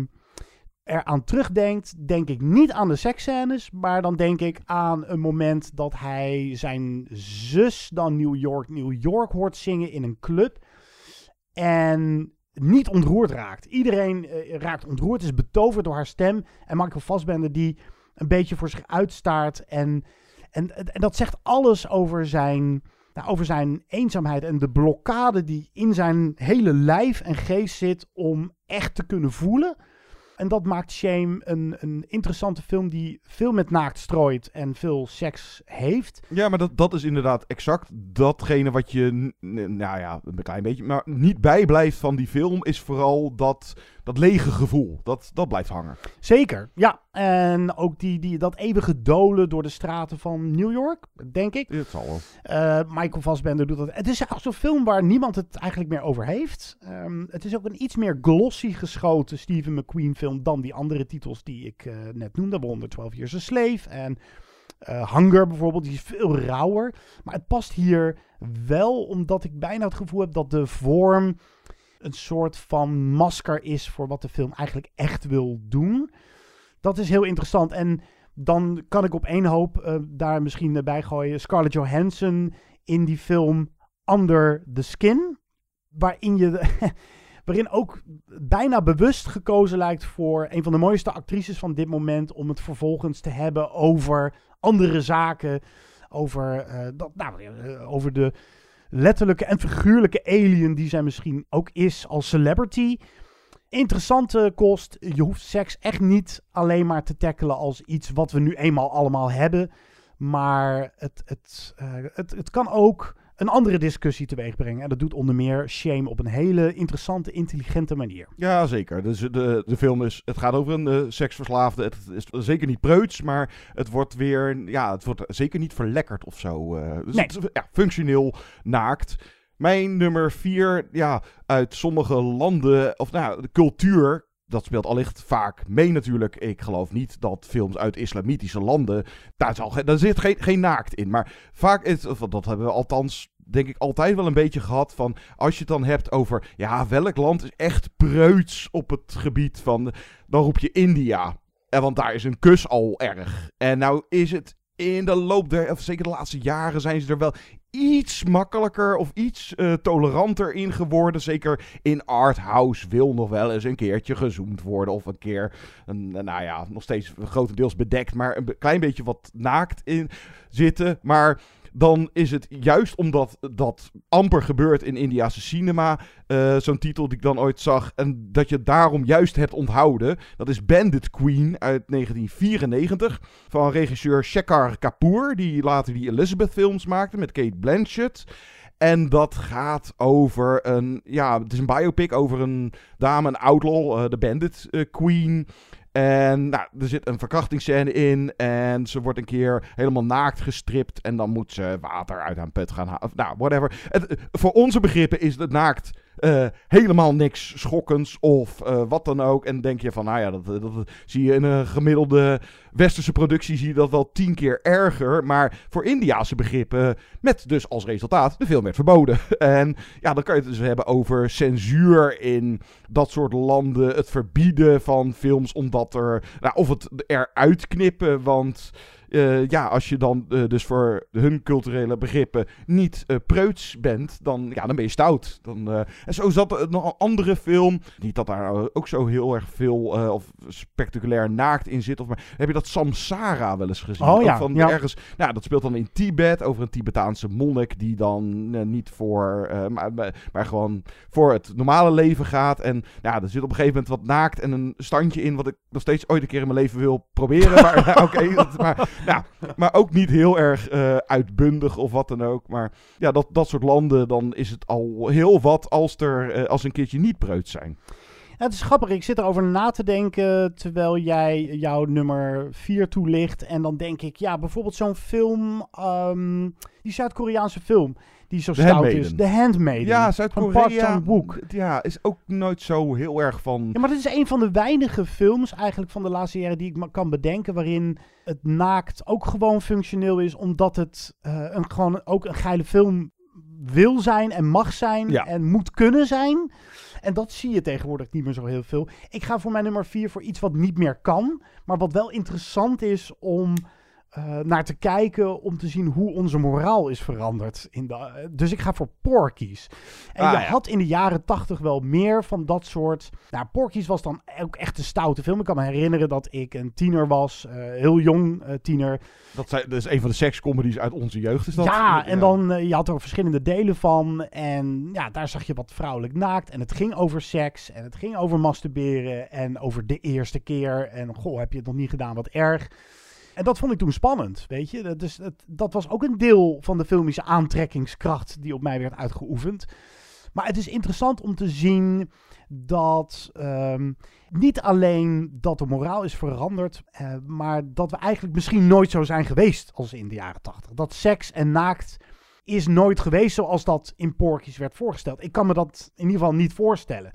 eraan terugdenkt, denk ik niet aan de seksscènes, maar dan denk ik aan een moment dat hij zijn zus dan New York, New York hoort zingen in een club en niet ontroerd raakt. Iedereen eh, raakt ontroerd, is betoverd door haar stem en Michael Fassbender die een beetje voor zich uitstaart en, en, en dat zegt alles over zijn, nou, over zijn eenzaamheid en de blokkade die in zijn hele lijf en geest zit om echt te kunnen voelen. En dat maakt Shame een, een interessante film die veel met naakt strooit en veel seks heeft. Ja, maar dat, dat is inderdaad exact datgene wat je, nou ja, een klein beetje, maar niet bijblijft van die film, is vooral dat, dat lege gevoel. Dat, dat blijft hangen. Zeker, ja. En ook die, die, dat eeuwige dolen door de straten van New York, denk ik. Het zal wel. Eh, Michael Fassbender doet dat. Het is eigenlijk zo'n film waar niemand het eigenlijk meer over heeft. Ehm, het is ook een iets meer glossy geschoten Stephen McQueen film dan die andere titels die ik eh, net noemde. Waaronder 12 Years a Slave en eh, Hunger bijvoorbeeld. Die is veel rauwer. Maar het past hier wel omdat ik bijna het gevoel heb dat de vorm een soort van masker is voor wat de film eigenlijk echt wil doen. Dat is heel interessant. En dan kan ik op één hoop eh, daar misschien bij gooien. Scarlett Johansson in die film Under the Skin. Waarin je, <laughs> Waarin ook bijna bewust gekozen lijkt voor een van de mooiste actrices van dit moment. Om het vervolgens te hebben over andere zaken. Over, eh, dat, nou, eh, over de letterlijke en figuurlijke alien die zij misschien ook is als celebrity. Interessante kost. Je hoeft seks echt niet alleen maar te tackelen als iets wat we nu eenmaal allemaal hebben. Maar het, het, eh, het, het kan ook een andere discussie teweeg brengen. En dat doet onder meer Shame op een hele interessante, intelligente manier. Ja, zeker. Dus de, de film is, het gaat over een uh, seksverslaafde. Het is zeker niet preuts, maar het wordt weer, ja, het wordt zeker niet verlekkerd of zo. Uh, dus Nee. het is, ja, functioneel naakt. Mijn nummer vier, ja, uit sommige landen, of nou, de cultuur, dat speelt allicht vaak mee natuurlijk. Ik geloof niet dat films uit islamitische landen, daar, zit geen, geen naakt in. Maar vaak, is, dat hebben we althans denk ik altijd wel een beetje gehad van als je het dan hebt over ja, welk land is echt preuts op het gebied van dan roep je India. En want daar is een kus al erg. En nou is het in de loop der, of zeker de laatste jaren zijn ze er wel iets makkelijker of iets eh, toleranter in geworden. Zeker in arthouse wil nog wel eens een keertje gezoomd worden. Of een keer, een, nou ja, nog steeds grotendeels bedekt, maar een klein beetje wat naakt in zitten. Maar dan is het juist omdat dat amper gebeurt in Indiase cinema. eh, Zo'n titel die ik dan ooit zag. En dat je daarom juist hebt onthouden. Dat is Bandit Queen uit 1994. Van regisseur Shekhar Kapoor. Die later die Elizabeth films maakte met Kate Blanchett. En dat gaat over een. Ja, het is een biopic over een dame, een outlaw, eh, de Bandit eh, Queen. En nou, er zit een verkrachtingsscène in. En ze wordt een keer helemaal naakt gestript. En dan moet ze water uit haar put gaan halen. Nou, whatever. Voor onze begrippen is het naakt eh, helemaal niks schokkends. Of eh, wat dan ook. En denk je van, nou ja, dat, dat, zie je in een gemiddelde westerse productie. Zie je dat wel tien keer erger. Maar voor Indiase begrippen. Met dus als resultaat de film werd verboden. <laughs> En ja, dan kan je het dus hebben over censuur in dat soort landen. Het verbieden van films omdat er. Nou, of het eruit knippen. Want eh, ja, als je dan eh, dus voor hun culturele begrippen niet eh, preuts bent, dan, ja, dan ben je stout. Dan, en zo zat er nog een andere film. Niet dat daar ook zo heel erg veel of spectaculair naakt in zit. Of maar heb je dat Samsara wel eens gezien? Oh ja, van ja. ergens. Nou, dat speelt dan in Tibet over een Tibetaanse monnik die dan niet voor, maar, maar, gewoon voor het normale leven gaat. En ja, er zit op een gegeven moment wat naakt en een standje in wat ik nog steeds ooit een keer in mijn leven wil proberen. Maar ja, <laughs> oké, maar, <laughs> ja, maar ook niet heel erg eh, uitbundig of wat dan ook. Maar ja, dat, dat soort landen, dan is het al heel wat als er eh, als een keertje niet preuts zijn. Het is grappig. Ik zit erover na te denken terwijl jij jouw nummer 4 toelicht. En dan denk ik, ja, bijvoorbeeld zo'n film, ehm, die Zuid-Koreaanse film, die zo stout Handmaiden. is. The Handmaiden. Ja, Zuid-Korea Chan-wook. ja, is ook nooit zo heel erg van... Ja, maar dit is een van de weinige films eigenlijk van de laatste jaren die ik kan bedenken. waarin het naakt ook gewoon functioneel is. omdat het eh, een, gewoon ook een geile film wil zijn en mag zijn. Ja. en moet kunnen zijn. En dat zie je tegenwoordig niet meer zo heel veel. Ik ga voor mijn nummer 4 voor iets wat niet meer kan. maar wat wel interessant is om. Eh, naar te kijken om te zien hoe onze moraal is veranderd. In de, dus ik ga voor Porky's. En Ah, je ja. had in de jaren tachtig wel meer van dat soort... Nou, Porky's was dan ook echt een stoute film. Ik kan me herinneren dat ik een tiener was. eh, heel jong eh, tiener. Dat, zijn, dat is een van de sekscomedies uit onze jeugd. Is dat? Ja, en dan, eh, je had er verschillende delen van. En ja, daar zag je wat vrouwelijk naakt. En het ging over seks. En het ging over masturberen. En over de eerste keer. En goh, heb je het nog niet gedaan, wat erg. En dat vond ik toen spannend, weet je. Dat- Dus het, dat was ook een deel van de filmische aantrekkingskracht die op mij werd uitgeoefend. Maar het is interessant om te zien dat ehm, niet alleen dat de moraal is veranderd, eh, maar dat we eigenlijk misschien nooit zo zijn geweest als in de jaren tachtig. Dat seks en naakt is nooit geweest zoals dat in Porky's werd voorgesteld. Ik kan me dat in ieder geval niet voorstellen.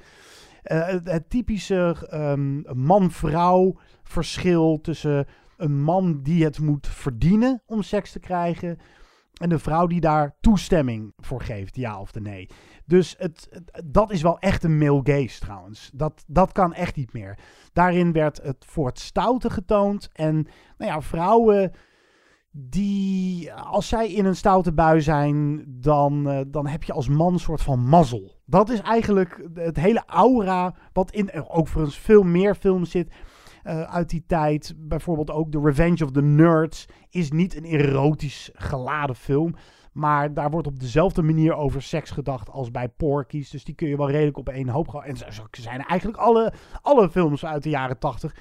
Eh, het, het typische ehm, man-vrouw verschil tussen een man die het moet verdienen om seks te krijgen en de vrouw die daar toestemming voor geeft, ja of de nee. Dus het, dat is wel echt een male gaze trouwens. Dat, dat kan echt niet meer. Daarin werd het voor het stoute getoond. En nou ja, vrouwen die, als zij in een stoute bui zijn, dan, uh, dan heb je als man een soort van mazzel. Dat is eigenlijk het hele aura wat in ook voor eens veel meer films zit. Uh, uit die tijd. Bijvoorbeeld ook The Revenge of the Nerds is niet een erotisch geladen film. Maar daar wordt op dezelfde manier over seks gedacht als bij Porky's. Dus die kun je wel redelijk op één hoop gaan. En zo zijn eigenlijk alle, alle films uit de jaren tachtig.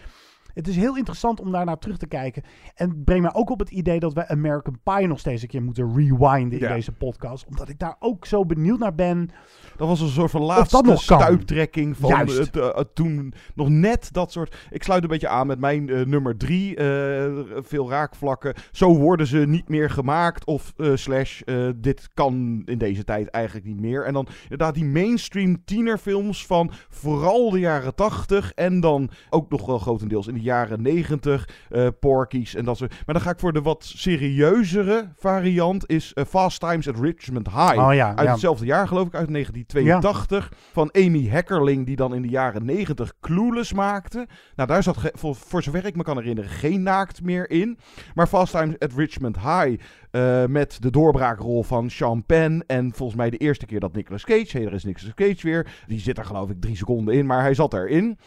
Het is heel interessant om daarnaar terug te kijken. En het brengt mij ook op het idee dat we American Pie nog steeds een keer moeten rewinden in Ja. deze podcast. Omdat ik daar ook zo benieuwd naar ben. Dat was een soort van laatste stuiptrekking van Juist. het, eh, het toen nog net dat soort... Ik sluit een beetje aan met mijn eh, nummer drie. eh, veel raakvlakken. Zo worden ze niet meer gemaakt. Of slash, dit kan in deze tijd eigenlijk niet meer. En dan inderdaad die mainstream tienerfilms van vooral de jaren tachtig. En dan ook nog wel grotendeels in de jaren negentig. eh Porky's en dat soort... Maar dan ga ik voor de wat serieuzere variant. Is eh, Fast Times at Richmond High. Oh ja, uit ja. hetzelfde jaar geloof ik, uit 1982. Van Amy Heckerling, die dan in de jaren 90 Clueless maakte. Nou, daar zat, voor, voor zover ik me kan herinneren, geen naakt meer in. Maar Fast Times at Richmond High, eh, met de doorbraakrol van Sean Penn. En volgens mij de eerste keer dat Nicolas Cage, hey, er is Nicolas Cage weer. Die zit er geloof ik drie seconden in, maar hij zat erin.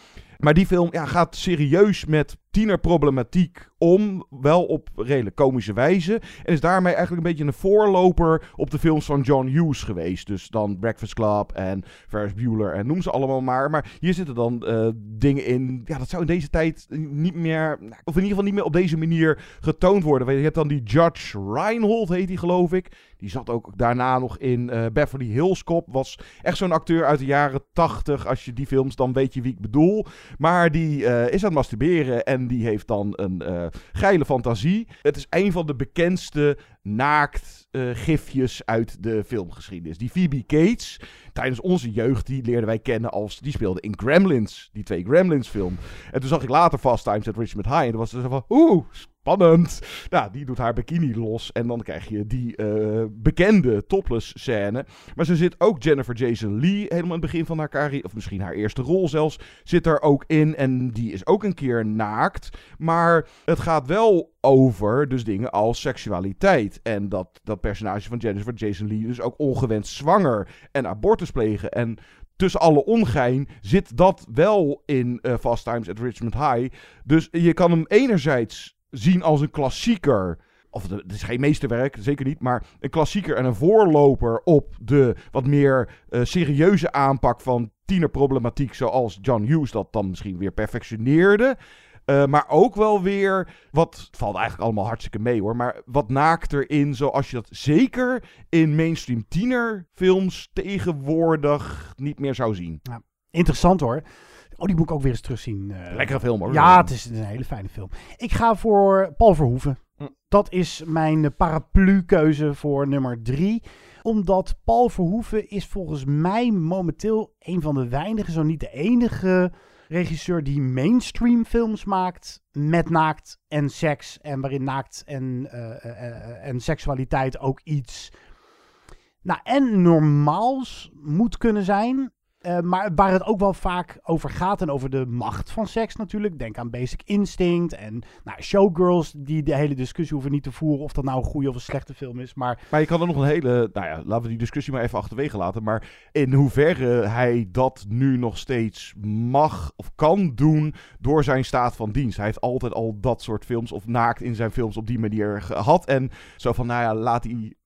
Maar die film ja, gaat serieus met tienerproblematiek om, wel op redelijk komische wijze. En is daarmee eigenlijk een beetje een voorloper op de films van John Hughes geweest. Dus dan Breakfast Club en Ferris Bueller en noem ze allemaal maar. Maar hier zitten dan eh, dingen in, ja, dat zou in deze tijd niet meer, of in ieder geval niet meer op deze manier getoond worden. Je hebt dan die Judge Reinhold, heet die geloof ik. Die zat ook daarna nog in eh, Beverly Hills Cop. Was echt zo'n acteur uit de jaren 80. Als je die films, dan weet je wie ik bedoel. Maar die eh, is aan het masturberen en die heeft dan een eh, geile fantasie. Het is een van de bekendste naakt gifjes uit de filmgeschiedenis. Die Phoebe Cates, tijdens onze jeugd, die leerden wij kennen als... Die speelde in Gremlins, die twee Gremlins film. En toen zag ik later Fast Times at Richmond High. En toen was het zo van, oeh, spannend. Nou, die doet haar bikini los. En dan krijg je die eh, bekende topless scène. Maar ze zit ook Jennifer Jason Lee helemaal in het begin van haar carrière. Of misschien haar eerste rol zelfs. Zit er ook in. En die is ook een keer naakt. Maar het gaat wel over dus dingen als seksualiteit. En dat dat personage van Jennifer Jason Lee dus ook ongewenst zwanger en abortus plegen. En tussen alle ongein zit dat wel in eh, Fast Times at Richmond High. Dus je kan hem enerzijds zien als een klassieker. Of het is geen meesterwerk, zeker niet. Maar een klassieker en een voorloper op de wat meer eh, serieuze aanpak van tienerproblematiek. Zoals John Hughes dat dan misschien weer perfectioneerde. Eh, maar ook wel weer, wat valt eigenlijk allemaal hartstikke mee hoor, maar wat naakter in, zoals je dat zeker in mainstream tienerfilms tegenwoordig niet meer zou zien. Ja, interessant hoor. Oh, die moet ik ook weer eens terugzien. eh. Lekkere film, hoor. Ja, het is een hele fijne film. Ik ga voor Paul Verhoeven. Hm. Dat is mijn paraplu-keuze voor nummer drie. Omdat Paul Verhoeven is volgens mij momenteel een van de weinigen, zo niet de enige regisseur die mainstream films maakt met naakt en seks. En waarin naakt en, eh, eh, en seksualiteit ook iets nou, en normaals moet kunnen zijn. Eh, maar waar het ook wel vaak over gaat en over de macht van seks natuurlijk. Denk aan Basic Instinct en nou, Showgirls die de hele discussie hoeven niet te voeren of dat nou een goede of een slechte film is. Maar Maar je kan er nog een hele, nou ja, laten we die discussie maar even achterwege laten. Maar in hoeverre hij dat nu nog steeds mag of kan doen door zijn staat van dienst. Hij heeft altijd al dat soort films of naakt in zijn films op die manier gehad. En zo van, nou ja, laat die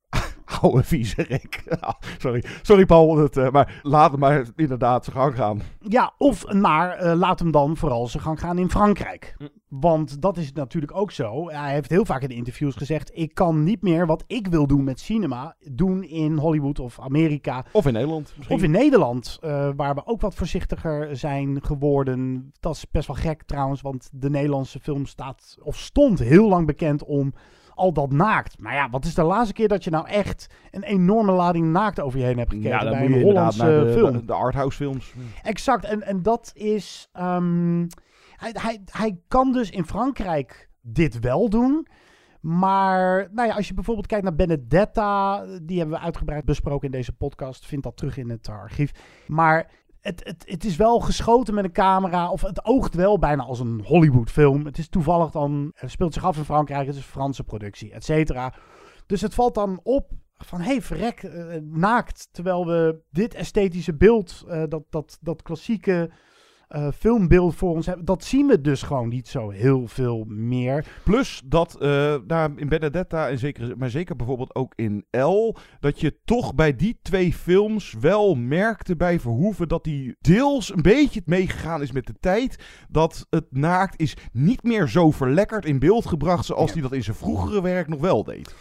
<laughs> oude viezerik. <laughs> sorry, sorry Paul, het, eh, maar laat hem maar inderdaad zijn gang gaan. Ja, of maar eh, laat hem dan vooral zijn gang gaan in Frankrijk. Want dat is natuurlijk ook zo. Hij heeft heel vaak in interviews gezegd: ik kan niet meer wat ik wil doen met cinema doen in Hollywood of Amerika. Of in Nederland misschien. Of in Nederland, eh, waar we ook wat voorzichtiger zijn geworden. Dat is best wel gek trouwens, want de Nederlandse film staat of stond heel lang bekend om al dat naakt. Maar ja, wat is de laatste keer dat je nou echt een enorme lading naakt over je heen hebt gekeken Ja, dan bij een inderdaad Hollandse naar de, film? de, de arthouse films. Exact, en, en dat is. ehm, hij, hij, hij kan dus in Frankrijk dit wel doen. Maar nou ja, als je bijvoorbeeld kijkt naar Benedetta, die hebben we uitgebreid besproken in deze podcast. Vind dat terug in het archief. Maar het, het, het is wel geschoten met een camera, of het oogt wel bijna als een Hollywood-film. Het is toevallig dan, het speelt zich af in Frankrijk, het is een Franse productie, et cetera. Dus het valt dan op van, hey, verrek, uh, naakt. Terwijl we dit esthetische beeld, uh, dat, dat, dat klassieke uh, filmbeeld voor ons hebben. Dat zien we dus gewoon niet zo heel veel meer. Plus dat uh, nou, in Benedetta, en zeker, maar zeker bijvoorbeeld ook in L, dat je toch bij die twee films wel merkte bij Verhoeven dat die deels een beetje meegegaan is met de tijd. Dat het naakt is niet meer zo verlekkerd in beeld gebracht zoals hij ja. dat in zijn vroegere werk nog wel deed.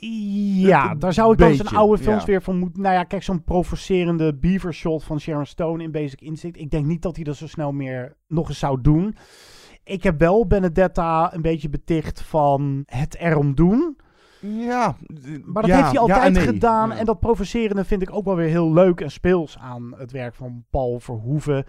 Ja, daar zou ik dan zijn oude films ja. weer van moeten... Nou ja, kijk, zo'n provocerende beaver shot van Sharon Stone in Basic Instinct. Ik denk niet dat hij dat zo snel meer nog eens zou doen. Ik heb wel Benedetta een beetje beticht van het erom doen. Ja. Maar dat ja, heeft hij altijd ja en nee. gedaan. En dat provocerende vind ik ook wel weer heel leuk en speels aan het werk van Paul Verhoeven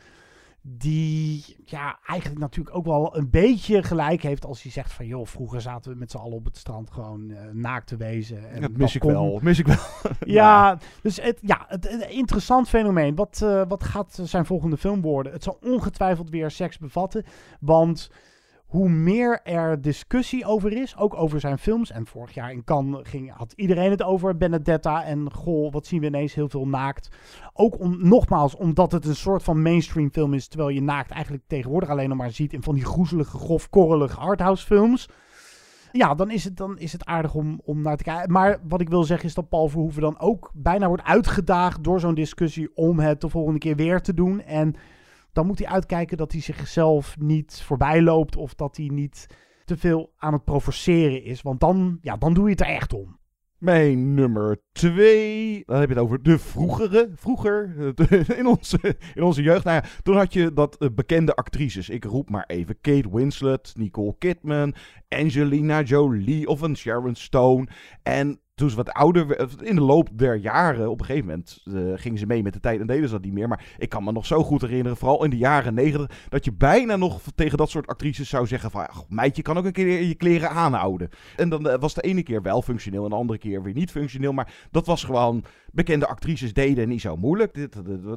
die ja, eigenlijk natuurlijk ook wel een beetje gelijk heeft als hij zegt van joh, vroeger zaten we met z'n allen op het strand gewoon uh, naakt te wezen. En dat mis ik wel, mis ik wel. <laughs> ja, dus het, ja, het, het interessant fenomeen. Wat, uh, wat gaat zijn volgende film worden? Het zal ongetwijfeld weer seks bevatten, want hoe meer er discussie over is, ook over zijn films. En vorig jaar in Cannes ging, had iedereen het over Benedetta. En goh, wat zien we ineens heel veel naakt. Ook nogmaals, omdat het een soort van mainstream film is. Terwijl je naakt eigenlijk tegenwoordig alleen nog maar ziet in van die groezelige, grofkorrelige arthouse films. Ja, dan is het, dan is het aardig om, om naar te kijken. Maar wat ik wil zeggen is dat Paul Verhoeven dan ook bijna wordt uitgedaagd door zo'n discussie om het de volgende keer weer te doen. En dan moet hij uitkijken dat hij zichzelf niet voorbij loopt of dat hij niet te veel aan het provoceren is. Want dan, ja, dan doe je het er echt om. Mijn nummer twee, dan heb je het over de vroegere, vroeger, <laughs> in onze, in onze jeugd. Nou ja, toen had je dat uh, bekende actrices. Ik roep maar even Kate Winslet, Nicole Kidman, Angelina Jolie of een Sharon Stone. En toen ze wat ouder in de loop der jaren, op een gegeven moment uh, gingen ze mee met de tijd en deden ze dat niet meer. Maar ik kan me nog zo goed herinneren, vooral in de jaren negentig, dat je bijna nog tegen dat soort actrices zou zeggen van, ach, meidje kan ook een keer je kleren aanhouden. En dan uh, was de ene keer wel functioneel en de andere keer weer niet functioneel. Maar dat was gewoon, bekende actrices deden niet zo moeilijk. De,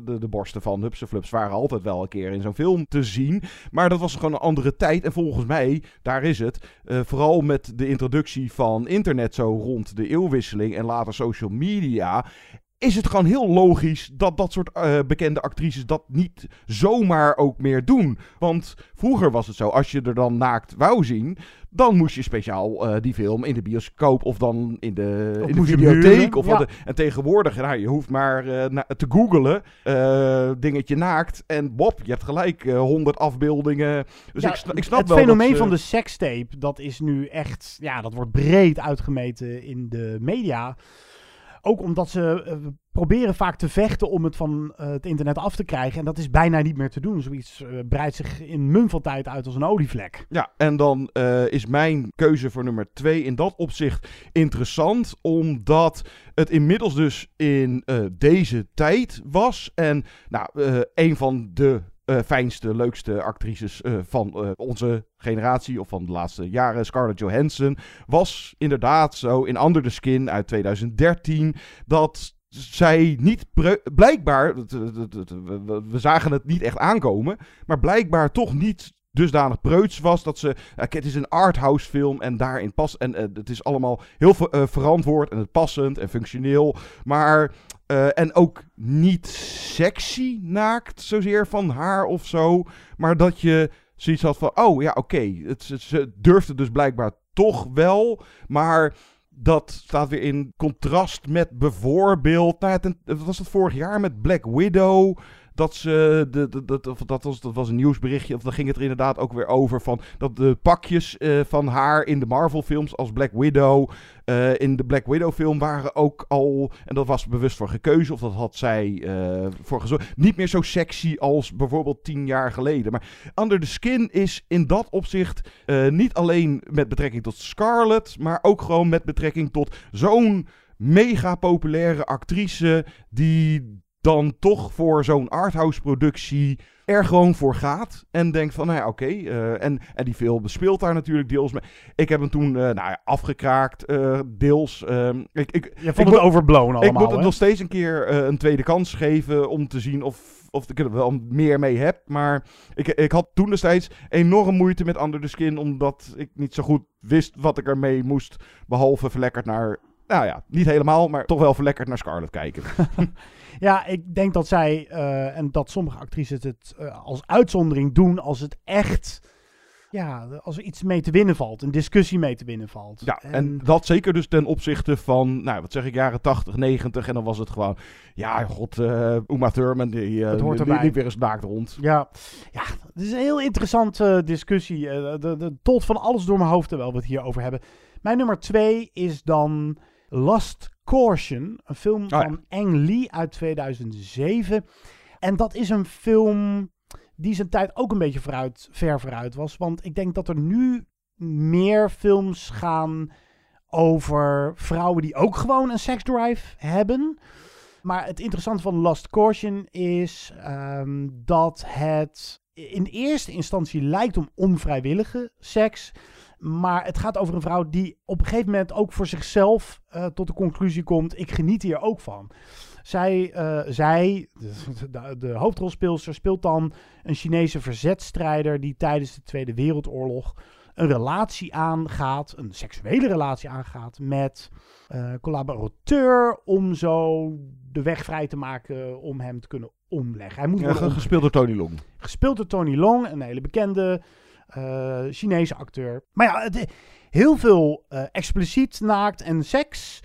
de, de, borsten van Hupse Flups waren altijd wel een keer in zo'n film te zien. Maar dat was gewoon een andere tijd. En volgens mij, daar is het, uh, vooral met de introductie van internet zo rond de eeuw en later social media. Is het gewoon heel logisch dat dat soort uh, bekende actrices dat niet zomaar ook meer doen? Want vroeger was het zo, als je er dan naakt wou zien, dan moest je speciaal uh, die film in de bioscoop of dan in de, Of in de huren, Of ja. wat, en tegenwoordig, nou, je hoeft maar uh, na- te googlen, uh, dingetje naakt. En Bob, je hebt gelijk, honderd afbeeldingen. Dus Ja, ik, sna- ik snap het wel fenomeen dat ze- van de sekstape, dat is nu echt, ja, dat wordt breed uitgemeten in de media. Ook omdat ze eh, proberen vaak te vechten om het van eh, het internet af te krijgen. En dat is bijna niet meer te doen. Zoiets eh, breidt zich in mum van tijd uit als een olievlek. Ja, en dan is mijn keuze voor nummer twee in dat opzicht interessant, omdat het inmiddels dus in deze tijd was. En nou, een van de eh, fijnste, leukste actrices eh, van eh, onze generatie of van de laatste jaren, Scarlett Johansson, was inderdaad zo in Under the Skin uit 2013 dat zij niet blijkbaar, we- zagen het niet echt aankomen, maar blijkbaar toch niet dusdanig preuts was dat ze, het is een arthouse film en daarin past, en het is allemaal heel ver- verantwoord en het passend en functioneel, maar eh, en ook niet sexy naakt zozeer van haar of zo, maar dat je zoiets had van, oh ja, oké, ze- durfde dus blijkbaar toch wel, maar dat staat weer in contrast met bijvoorbeeld, nou wat was het vorig jaar met Black Widow? Dat ze, de, de, of dat, was, dat was een nieuwsberichtje, of dan ging het er inderdaad ook weer over van dat de pakjes eh, van haar in de Marvel-films als Black Widow, eh, in de Black Widow-film waren ook al, en dat was bewust voor gekeuze, of dat had zij eh, voor gezorgd, niet meer zo sexy als bijvoorbeeld tien jaar geleden. Maar Under the Skin is in dat opzicht niet alleen met betrekking tot Scarlett, maar ook gewoon met betrekking tot zo'n mega populaire actrice die dan toch voor zo'n arthouse productie er gewoon voor gaat. En denkt van, nou ja, oké. eh, en, en die film speelt daar natuurlijk deels mee. Ik heb hem toen eh, nou ja, afgekraakt, eh, deels. ehm, ik, ik, Je vond ik het overblown Ik allemaal, moet het nog steeds een keer een tweede kans geven om te zien of, of ik er wel meer mee heb. Maar ik, ik had toen destijds enorm moeite met Under the Skin, omdat ik niet zo goed wist wat ik ermee moest. Behalve verlekkerd naar, nou ja, niet helemaal, maar toch wel verlekkerd naar Scarlett kijken. <laughs> Ja, ik denk dat zij eh, en dat sommige actrices het eh, als uitzondering doen als het echt, ja, als er iets mee te winnen valt, een discussie mee te winnen valt. Ja, en dat zeker dus ten opzichte van, nou, wat zeg ik, jaren 80, 90. En dan was het gewoon, ja, god, eh Uma Thurman, die, Het hoort die weer eens naakt rond. Ja, ja, het is een heel interessante discussie. De, de tolt van alles door mijn hoofd terwijl we het hier over hebben. Mijn nummer twee is dan Last Caution, een film ja. van Ang Lee uit 2007. En dat is een film die zijn tijd ook een beetje vooruit, ver vooruit was. Want ik denk dat er nu meer films gaan over vrouwen die ook gewoon een seksdrive hebben. Maar het interessante van Last Caution is ehm, dat het in eerste instantie lijkt om onvrijwillige seks. Maar het gaat over een vrouw die op een gegeven moment ook voor zichzelf eh, tot de conclusie komt: ik geniet hier ook van. Zij, eh, zij de, de, hoofdrolspeelster, speelt dan een Chinese verzetstrijder die tijdens de Tweede Wereldoorlog een relatie aangaat, een seksuele relatie aangaat met eh collaborateur om zo de weg vrij te maken om hem te kunnen omleggen. Hij moet Ja, gespeeld door Tony Long. Gespeeld door Tony Long, een hele bekende Chinese acteur. Maar ja, het, heel veel eh, expliciet naakt en seks.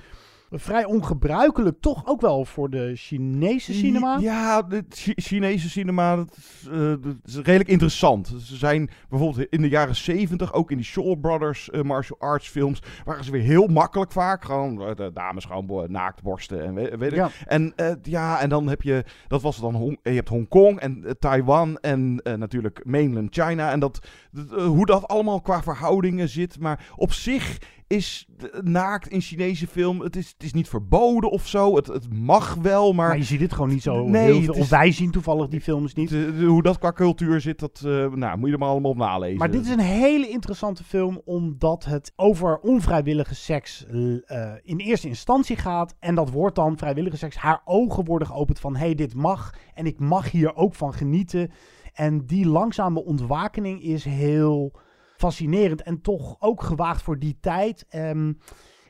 Vrij ongebruikelijk, toch ook wel voor de Chinese cinema. Ja, de Chi- Chinese cinema dat is, eh, dat is redelijk interessant. Ze zijn bijvoorbeeld in de jaren 70, ook in die Shaw Brothers eh, martial arts films, waren ze weer heel makkelijk vaak. Gewoon eh, de dames gewoon naakt borsten en weet, weet ik. Ja. En ja, en dan heb je, dat was dan, Hong, je hebt Hongkong en Taiwan en natuurlijk mainland China. En dat, hoe dat allemaal qua verhoudingen zit. Maar op zich is naakt in Chinese film, het is, het is niet verboden of zo. Het, het mag wel, maar... Maar je ziet het gewoon niet zo Nee, heel het veel. is- Of wij zien toevallig die films niet. de- de- hoe dat qua cultuur zit, dat eh, nou, moet je er maar allemaal op nalezen. Maar dit is een hele interessante film omdat het over onvrijwillige seks eh, in eerste instantie gaat. En dat wordt dan vrijwillige seks. Haar ogen worden geopend van hé, hey, dit mag en ik mag hier ook van genieten. En die langzame ontwakening is heel fascinerend en toch ook gewaagd voor die tijd. Ehm,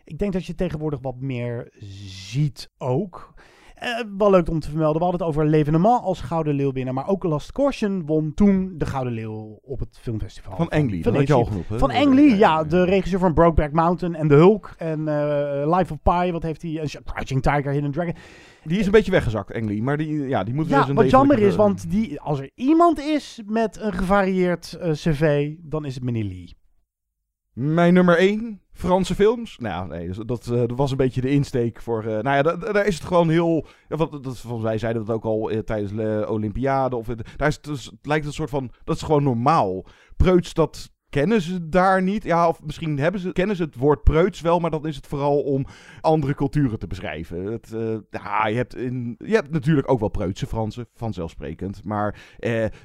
ik denk dat je tegenwoordig wat meer ziet ook. Eh, wel leuk om te vermelden. We hadden het over L'Evenement als Gouden Leeuwwinnaar. Maar ook Last Caution won toen de Gouden Leeuw op het filmfestival. Van Ang Lee, Van dat je al hè? Van Ang Lee, ja. De regisseur van Brokeback Mountain en The Hulk. En eh, Life of Pi, wat heeft hij? En Crouching Tiger, Hidden Dragon. Die is een beetje weggezakt, Ang Lee. Maar die, ja, die moet Ja, eens een wat jammer is, want die, als er iemand is met een gevarieerd eh, cv, dan is het meneer Lee. Mijn nummer 1, Franse films. Nou nee, dus dat, eh, dat was een beetje de insteek voor... eh, nou ja, da- da- daar is het gewoon heel... Wat, dat, volgens zeiden dat ook al eh, tijdens de Olympiade. Of, het- daar is het, dus- het lijkt een soort van... Dat is gewoon normaal. Preuts, dat kennen ze daar niet. Ja, of misschien hebben ze, kennen ze het woord preuts wel, maar dan is het vooral om andere culturen te beschrijven. Het, ja, je, hebt in, je hebt natuurlijk ook wel preutse Fransen, vanzelfsprekend. Maar,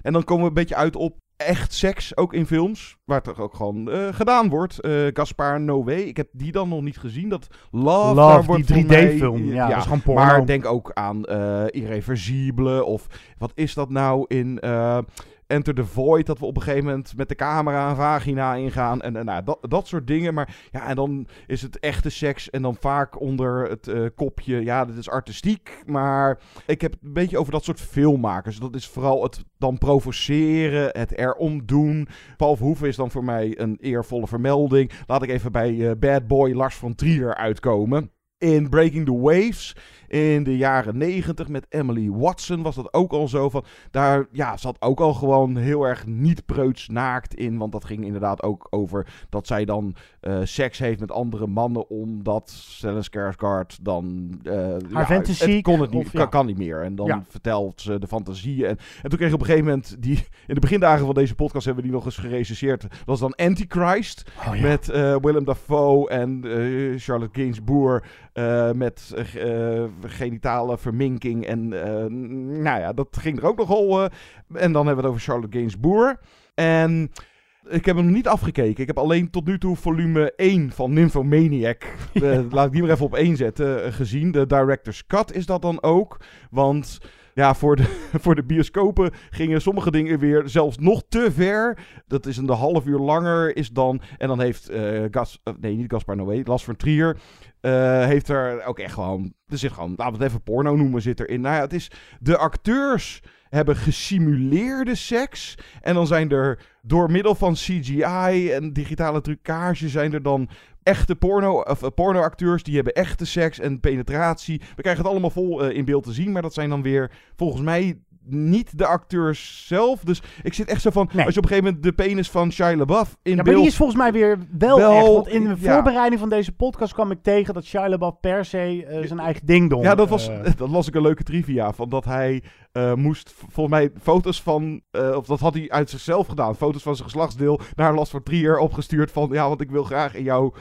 en dan komen we een beetje uit op echt seks, ook in films, waar het toch ook gewoon eh, gedaan wordt. Eh Gaspar Noé, ik heb die dan nog niet gezien. Dat Love, Love, die voor mij- 3D-film. Ja, dat is gewoon porno. Maar denk ook aan eh Irreversibele of wat is dat nou in... Enter the Void, dat we op een gegeven moment met de camera een vagina ingaan. En, en nou, dat, dat soort dingen. Maar ja, en dan is het echte seks. En dan vaak onder het eh, kopje. Ja, dit is artistiek. Maar ik heb het een beetje over dat soort filmmakers. Dat is vooral het dan provoceren, het erom doen. Paul Verhoeven is dan voor mij een eervolle vermelding. Laat ik even bij eh, Bad Boy Lars van Trier uitkomen. In Breaking the Waves in de jaren negentig met Emily Watson was dat ook al zo van. Daar ja, zat ook al gewoon heel erg niet preuts naakt in. Want dat ging inderdaad ook over dat zij dan eh, seks heeft met andere mannen. Omdat Stellan Skarsgård dan. eh, ja, fantasie het kon het niet, of- kan, ja. kan niet meer. En dan Ja. vertelt ze de fantasieën. En, en toen kreeg ik op een gegeven moment die. In de begindagen van deze podcast hebben we die nog eens gerecenseerd. Dat was dan Antichrist. Oh, ja. Met eh, Willem Dafoe en Charlotte Gainsbourg eh, met genitale verminking. En eh, nou ja, dat ging er ook nogal. eh en dan hebben we het over Charlotte Gainsbourg. En ik heb hem niet afgekeken. Ik heb alleen tot nu toe volume 1 van Nymphomaniac. <laughs> eh, laat ik die maar even op één zetten. gezien. De director's cut is dat dan ook. Want ja, voor de, <laughs> voor de bioscopen gingen sommige dingen weer zelfs nog te ver. Dat is een half uur langer is dan. En dan heeft eh Gas, eh, nee, niet Gaspar Noé, Las van Trier. eh, heeft er ook echt gewoon. Er zit gewoon, laten we het even porno noemen, zit erin. Nou ja, het is. De acteurs hebben gesimuleerde seks. En dan zijn er door middel van CGI en digitale trucage zijn er dan echte porno, of, eh, pornoacteurs die hebben echte seks en penetratie. We krijgen het allemaal vol eh, in beeld te zien, maar dat zijn dan weer volgens mij niet de acteurs zelf. Dus ik zit echt zo van, als je op een gegeven moment de penis van Shia LaBeouf in Ja, maar beeld... die is volgens mij weer wel, Wel, echt. Want in de ja. voorbereiding van deze podcast kwam ik tegen dat Shia LaBeouf per se eh, zijn eigen dingdong... Ja, dat, was, <laughs> dat las ik een leuke trivia van dat hij eh, moest volgens mij foto's van, eh, of dat had hij uit zichzelf gedaan, foto's van zijn geslachtsdeel naar Last van Trier opgestuurd van, ja, want ik wil graag in jouw,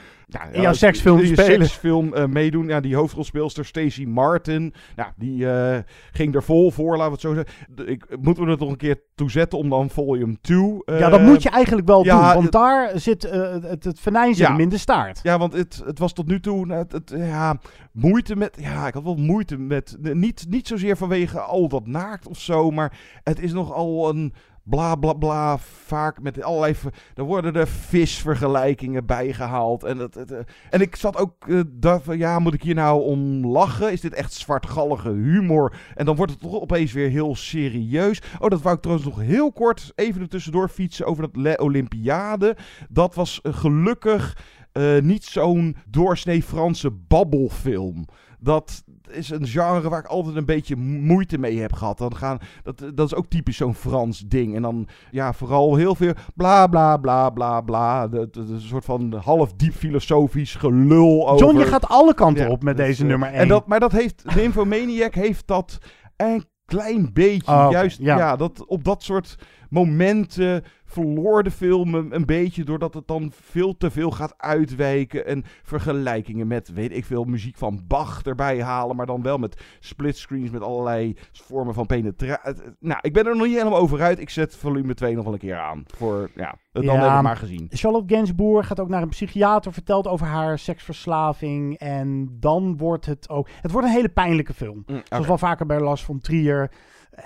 In jouw seksfilm in spelen. seksfilm eh, meedoen. Ja, die hoofdrolspeelster Stacey Martin, nou, die eh, ging er vol voor, laten we het zo zeggen. Ik, moeten we het nog een keer toezetten om dan volume 2. ja, dat moet je eigenlijk wel ja, doen. Want het- daar zit eh, het, het venijn zit Ja. hem in de staart. Ja, want het, het was tot nu toe nou, het, het, ja, moeite met. Ja, ik had wel moeite met. Niet, niet zozeer vanwege al dat of zo, maar het is nogal een bla bla bla. Vaak met allerlei. Er worden er visvergelijkingen bijgehaald. En, het, het, eh, en ik zat ook. eh, dacht van ja, moet ik hier nou om lachen? Is dit echt zwartgallige humor? En dan wordt het toch opeens weer heel serieus. Oh, dat wou ik trouwens nog heel kort even er tussendoor fietsen over dat Le Olympiade. Dat was eh, gelukkig eh, niet zo'n doorsnee Franse babbelfilm. Dat is een genre waar ik altijd een beetje moeite mee heb gehad. Dan gaan, dat, dat is ook typisch zo'n Frans ding. En dan ja, vooral heel veel bla bla bla bla bla. De- een soort van half diep filosofisch gelul over. John, je gaat alle kanten Ja, op met dus, deze eh, nummer 1. En dat, maar dat heeft, de Infomaniac heeft dat een klein beetje. Oh, juist, ja. ja. dat op dat soort momenten verloor de film een, een beetje. Doordat het dan veel te veel gaat uitwijken. En vergelijkingen met, weet ik veel, muziek van Bach erbij halen. Maar dan wel met splitscreens, met allerlei vormen van penetratie. Nou, ik ben er nog niet helemaal over uit. Ik zet volume 2 nog wel een keer aan. Voor, ja, dan Ja, heb ik maar gezien. Charlotte Gainsbourg gaat ook naar een psychiater, vertelt over haar seksverslaving. En dan wordt het ook... Het wordt een hele pijnlijke film. Zoals oké. wel vaker bij Lars von Trier. Eh,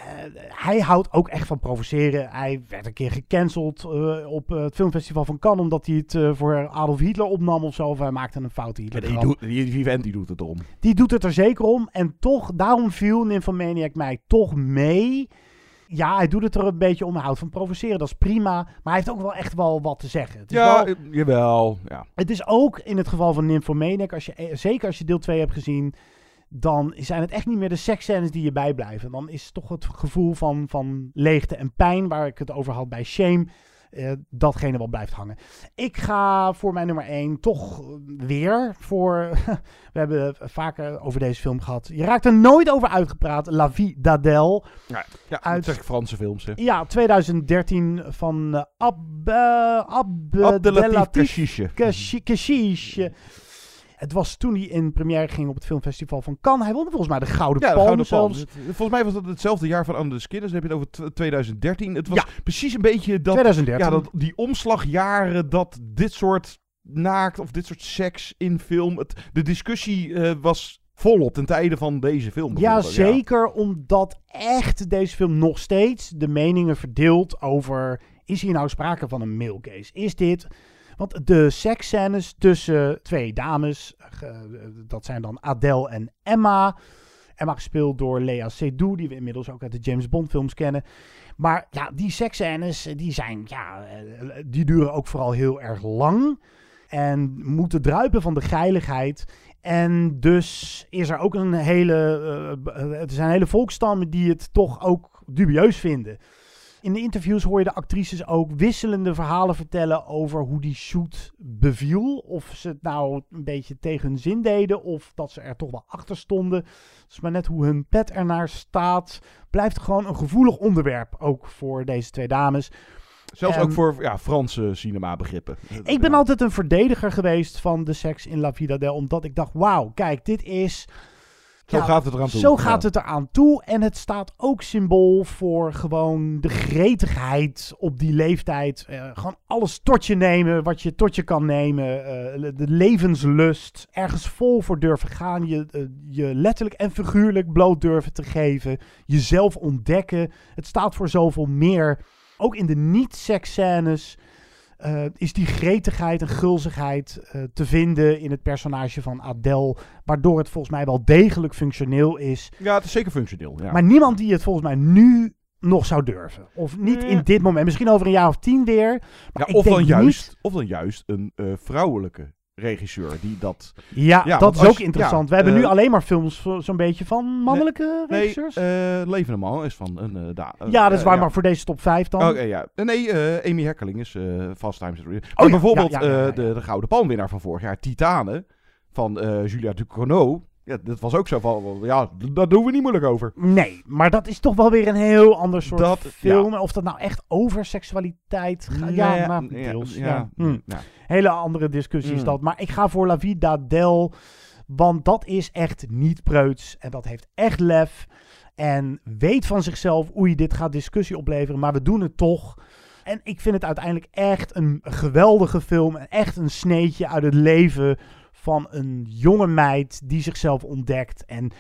hij houdt ook echt van provoceren. Hij werd een keer gecanceld eh, op het filmfestival van Cannes... omdat hij het eh, voor Adolf Hitler opnam of zo. Of hij maakte een Hitler Die, doet, die, die vent die doet het om. die doet het er zeker om. En toch, daarom viel Nymphomaniac mij toch mee. Ja, hij doet het er een beetje om. Hij houdt van provoceren, dat is prima. Maar hij heeft ook wel echt wel wat te zeggen. Het is Ja, wel- jawel. Ja. het is ook in het geval van Nymphomaniac, als je, zeker als je deel 2 hebt gezien, dan zijn het echt niet meer de seksscènes die je bijblijven. Dan is toch het gevoel van, van leegte en pijn, waar ik het over had bij Shame, eh, datgene wat blijft hangen. Ik ga voor mijn nummer 1 toch weer voor... <laughs> we hebben vaker over deze film gehad. Je raakt er nooit over uitgepraat. La Vie d'Adèle. Ja, ja Uit- zeg Franse films. Hè. Ja, 2013 van eh, Ab, uh, Ab, Abdelatif. Het was toen hij in première ging op het filmfestival van Cannes. Hij won volgens mij de Gouden Ja, de Palm Gouden Palm. zelfs. Volgens mij was dat hetzelfde jaar van Under the Skin. Dus dan heb je het over tw- 2013. Het was precies een beetje dat, 2013. Ja, dat, die omslagjaren dat dit soort naakt of dit soort seks in film. Het, de discussie eh, was volop ten tijde van deze film. Ja, zeker omdat echt deze film nog steeds de meningen verdeelt over... Is hier nou sprake van een male gaze? Is dit... Want de seksscènes tussen twee dames, eh, dat zijn dan Adele en Emma. Emma gespeeld door Lea Seydoux, die we inmiddels ook uit de James Bond films kennen. Maar ja, die seksscènes, die zijn, ja, eh, die duren ook vooral heel erg lang. En moeten druipen van de geiligheid. En dus is er ook een hele, eh, eh, er zijn hele volkstammen die het toch ook dubieus vinden. In de interviews hoor je de actrices ook wisselende verhalen vertellen over hoe die shoot beviel. Of ze het nou een beetje tegen hun zin deden of dat ze er toch wel achter stonden. Dus maar net hoe hun pet ernaar staat. Blijft gewoon een gevoelig onderwerp ook voor deze twee dames. Zelfs En- ook voor ja, Franse cinema begrippen. Ik ben altijd een verdediger geweest van de seks in La Vida Del, omdat ik dacht, wauw, kijk, dit is... Zo gaat het eraan toe. Zo gaat Ja. het eraan toe. En het staat ook symbool voor gewoon de gretigheid op die leeftijd. Eh, gewoon alles tot je nemen wat je tot je kan nemen. Eh, de levenslust. Ergens vol voor durven gaan. Je, eh, je letterlijk en figuurlijk bloot durven te geven. Jezelf ontdekken. Het staat voor zoveel meer. Ook in de niet-seksscènes eh, is die gretigheid en gulzigheid eh, te vinden in het personage van Adele. Waardoor het volgens mij wel degelijk functioneel is. Ja, het is zeker functioneel. Ja. Maar niemand die het volgens mij nu nog zou durven. Of niet in dit moment. Misschien over een jaar of tien weer. Maar Ja, of, dan niet- juist, of dan juist een eh, vrouwelijke regisseur die dat... Ja, dat is ook je- interessant. ja, We hebben nu eh, alleen maar films zo- zo'n beetje van mannelijke Nee, regisseurs. eh Levende Man is van een... eh, da- eh, ja, dat is eh, waar, maar voor deze top 5 dan. Oké, ja. Nee, eh, Amy Heckerling is eh Fast Times. Oh Maar ja, bijvoorbeeld eh, de, de Gouden Palmwinnaar van vorig jaar, Titane, van eh, Julia Ducournau. Ja, dat was ook zo van, ja, daar doen we niet moeilijk over. Nee, maar dat is toch wel weer een heel ander soort Dat- film. Of dat nou echt over seksualiteit gaat. Nee, ja, maar ja, deels. ja, Ja, Hm. ja. Hele andere discussie is Mm. dat. Maar ik ga voor La Vida Del. Want dat is echt niet preuts. En dat heeft echt lef. En weet van zichzelf hoe dit gaat discussie opleveren. Maar we doen het toch. En ik vind het uiteindelijk echt een geweldige film. En echt een sneetje uit het leven van een jonge meid die zichzelf ontdekt. En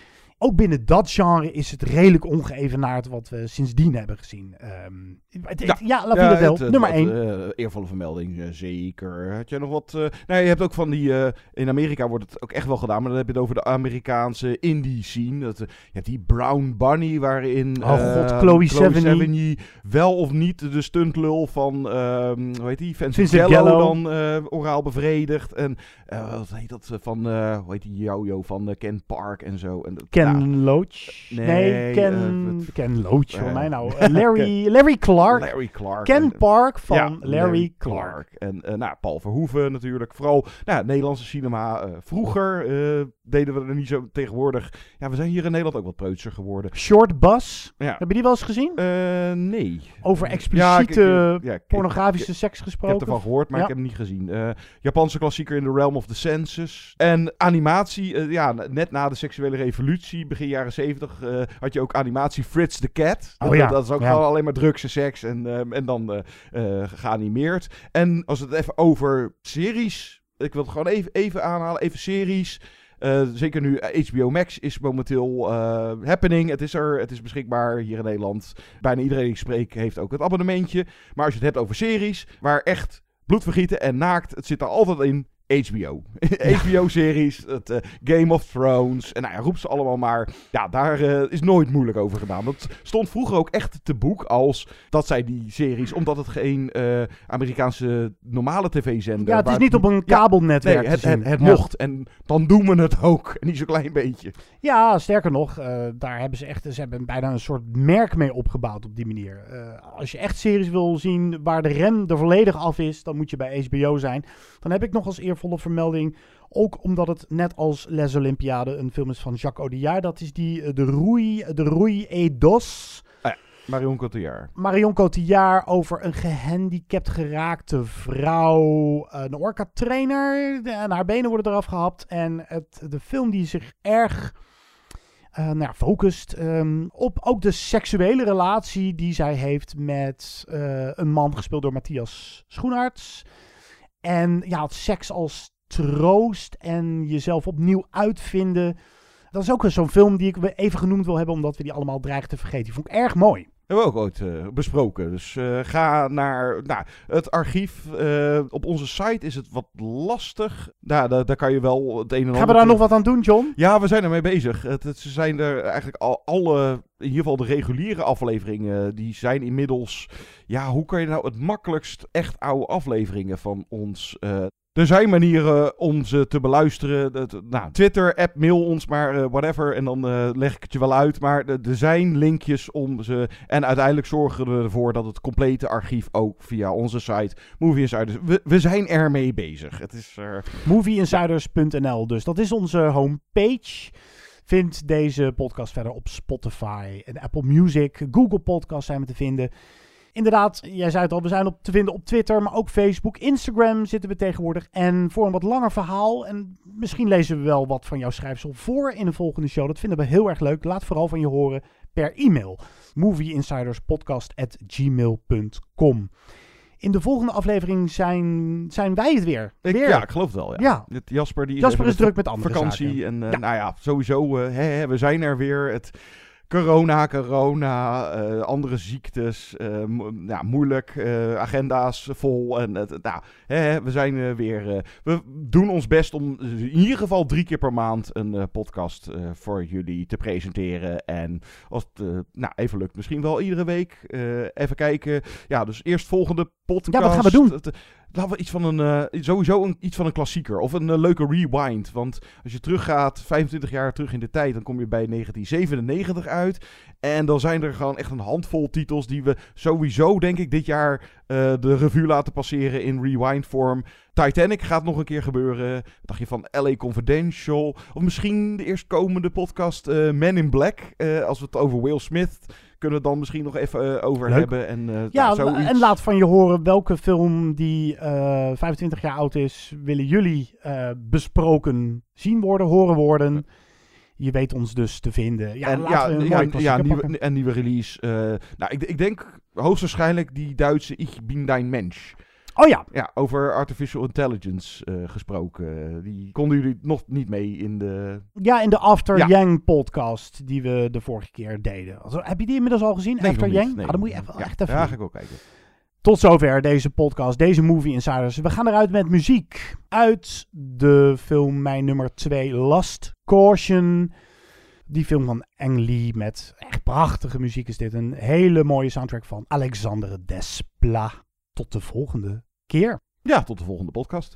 ook binnen dat genre is het redelijk ongeëvenaard wat we sindsdien hebben gezien. Ehm, het- ja, La Vida Del, het, eh, nummer dat, 1. eh, eervolle vermelding, eh, zeker. Had jij nog wat... eh nou, je hebt ook van die... in Amerika wordt het ook echt wel gedaan, maar dan heb je het over de Amerikaanse indie scene. Dat, je hebt die Brown Bunny, waarin... Oh god, Chloe Sevigny. wel of niet de stuntlul van, ehm hoe heet die, Vincent, Vincent Gallo, dan oraal bevredigd. En wat heet dat van, hoe heet die Jojo van Ken Park en zo. En, dat- Ken. Loach? Nee, Nee, Ken, eh, wat- Ken Loach voor mij nou. <laughs> Eh, Larry, Larry Clark. Larry Clark. Ken En- Park van Ja, Larry, Clark. En eh, nou, Paul Verhoeven natuurlijk. Vooral nou, Nederlandse cinema. vroeger deden we er niet zo tegenwoordig. Ja, we zijn hier in Nederland ook wat preutser geworden. Short Bus. Ja. Heb je die wel eens gezien? Nee. Over Ja, expliciete ik- ik- ja, ik- pornografische ik- seks Ik gesproken. heb ervan gehoord, maar ik heb hem niet gezien. Japanse klassieker in the realm of the senses. En animatie, ja, net na de seksuele revolutie, begin jaren zeventig, eh, had je ook animatie Fritz the Cat. Oh dat, ja, dat is ook ja. gewoon alleen maar drugs en seks en, eh, en dan eh, geanimeerd. En als we het even over series, ik wil het gewoon even, even aanhalen, even series. Zeker nu HBO Max is momenteel happening. Het is er, het is beschikbaar hier in Nederland. Bijna iedereen die ik spreek heeft ook het abonnementje. Maar als je het hebt over series, waar echt bloedvergieten en naakt, het zit er altijd in. HBO. HBO-series, <laughs> het eh, Game of Thrones. En nou ja, roep ze allemaal maar. Ja, daar eh, is nooit moeilijk over gedaan. Dat stond vroeger ook echt te boek als dat zij die series, omdat het geen eh, Amerikaanse normale tv-zender. Ja, het is niet op een kabelnetwerk Nee, het, te het, zien. het Ja. mocht. En dan doen we het ook. En niet zo'n klein beetje. Ja, sterker nog, daar hebben ze echt ze hebben bijna een soort merk mee opgebouwd op die manier. Als je echt series wil zien waar de rem er volledig af is, dan moet je bij HBO zijn. Dan heb ik nog als eervolle vermelding, ook omdat het net als Les Olympiades een film is van Jacques Audiard. Dat is die eh, de Rouille, de Rouille et Dos. Ah ja, Marion Cotillard. Marion Cotillard over een gehandicapt geraakte vrouw. Een orca-trainer. de- En haar benen worden eraf gehapt. En het, de film die zich erg eh, nou ja, focust ehm, op ook de seksuele relatie die zij heeft met eh, een man gespeeld door Matthias Schoenaerts. En ja, seks als troost en jezelf opnieuw uitvinden. Dat is ook zo'n film die ik even genoemd wil hebben, omdat we die allemaal dreigen te vergeten. Die vond ik erg mooi. Hebben we ook ooit eh, besproken. Dus eh, ga naar nou, het archief. eh, op onze site is het wat lastig. Nou, daar, daar kan je wel het een en ander... Gaan we daar nog wat aan doen, John? Ja, we zijn ermee bezig. Het, het- ze zijn er eigenlijk al alle, in ieder geval de reguliere afleveringen, die zijn inmiddels, ja, hoe kan je nou het makkelijkst echt oude afleveringen van ons... er zijn manieren om ze te beluisteren. Nou, Twitter, app, mail ons maar, eh, whatever. En dan eh, leg ik het je wel uit. Maar er zijn linkjes om ze... En uiteindelijk zorgen we ervoor dat het complete archief ook via onze site Movie Insiders... We, we zijn ermee bezig. Het is... eh, Movieinsiders.nl. Dus dat is onze homepage. Vind deze podcast verder op Spotify en Apple Music. Google Podcast zijn we te vinden. Inderdaad, jij zei het al, we zijn op te vinden op Twitter, maar ook Facebook, Instagram zitten we tegenwoordig. En voor een wat langer verhaal, en misschien lezen we wel wat van jouw schrijfsel voor in de volgende show. Dat vinden we heel erg leuk. Laat vooral van je horen per e-mail. movieinsiderspodcast.gmail.com In de volgende aflevering zijn, zijn wij het weer. Ik, ja, ik geloof het wel. Ja. Ja. Jasper, die Jasper is druk met andere vakantie. zaken. En eh, Ja. nou ja, sowieso, eh, we zijn er weer. Het corona, corona, eh, andere ziektes, eh, mo- ja, moeilijk, eh, agenda's vol. En nou, hè, we zijn weer. we doen ons best om in ieder geval drie keer per maand een podcast voor jullie te presenteren. En als het nou, even lukt, misschien wel iedere week. even kijken. Ja, dus eerst volgende podcast. Ja, wat gaan we doen? Laten we iets van een, eh, sowieso een, iets van een klassieker. Of een eh, leuke rewind. Want als je teruggaat, 25 jaar terug in de tijd, dan kom je bij 1997 uit. En dan zijn er gewoon echt een handvol titels die we sowieso, denk ik, dit jaar eh, de revue laten passeren in rewind vorm. Titanic gaat nog een keer gebeuren. Dacht je van LA Confidential? Of misschien de eerstkomende podcast Men in Black. Als we het over Will Smith kunnen we het dan misschien nog even eh, over Leuk. hebben. En, eh, Ja, nou, zoiets. en laat van je horen welke film die eh 25 jaar oud is, willen jullie eh, besproken zien worden, horen worden. Je weet ons dus te vinden. Ja, en, laten ja, we een ja, ja, nieuwe, en nieuwe release. eh, nou, ik, ik denk hoogstwaarschijnlijk die Duitse Ich bin dein Mensch. Oh ja. Ja, over artificial intelligence eh, gesproken. Die konden jullie nog niet mee in de... Ja, in de After Ja. Yang podcast die we de vorige keer deden. Also, heb je die inmiddels al gezien? Nee, After. Yang? Nee, ah, dan moet je even, echt even ja, ga ik ook kijken. Tot zover deze podcast, deze Movie Insiders. We gaan eruit met muziek uit de film Mijn nummer 2, Last Caution. Die film van Ang Lee met echt prachtige muziek is dit. Een hele mooie soundtrack van Alexandre Desplat. Tot de volgende keer. Ja, tot de volgende podcast.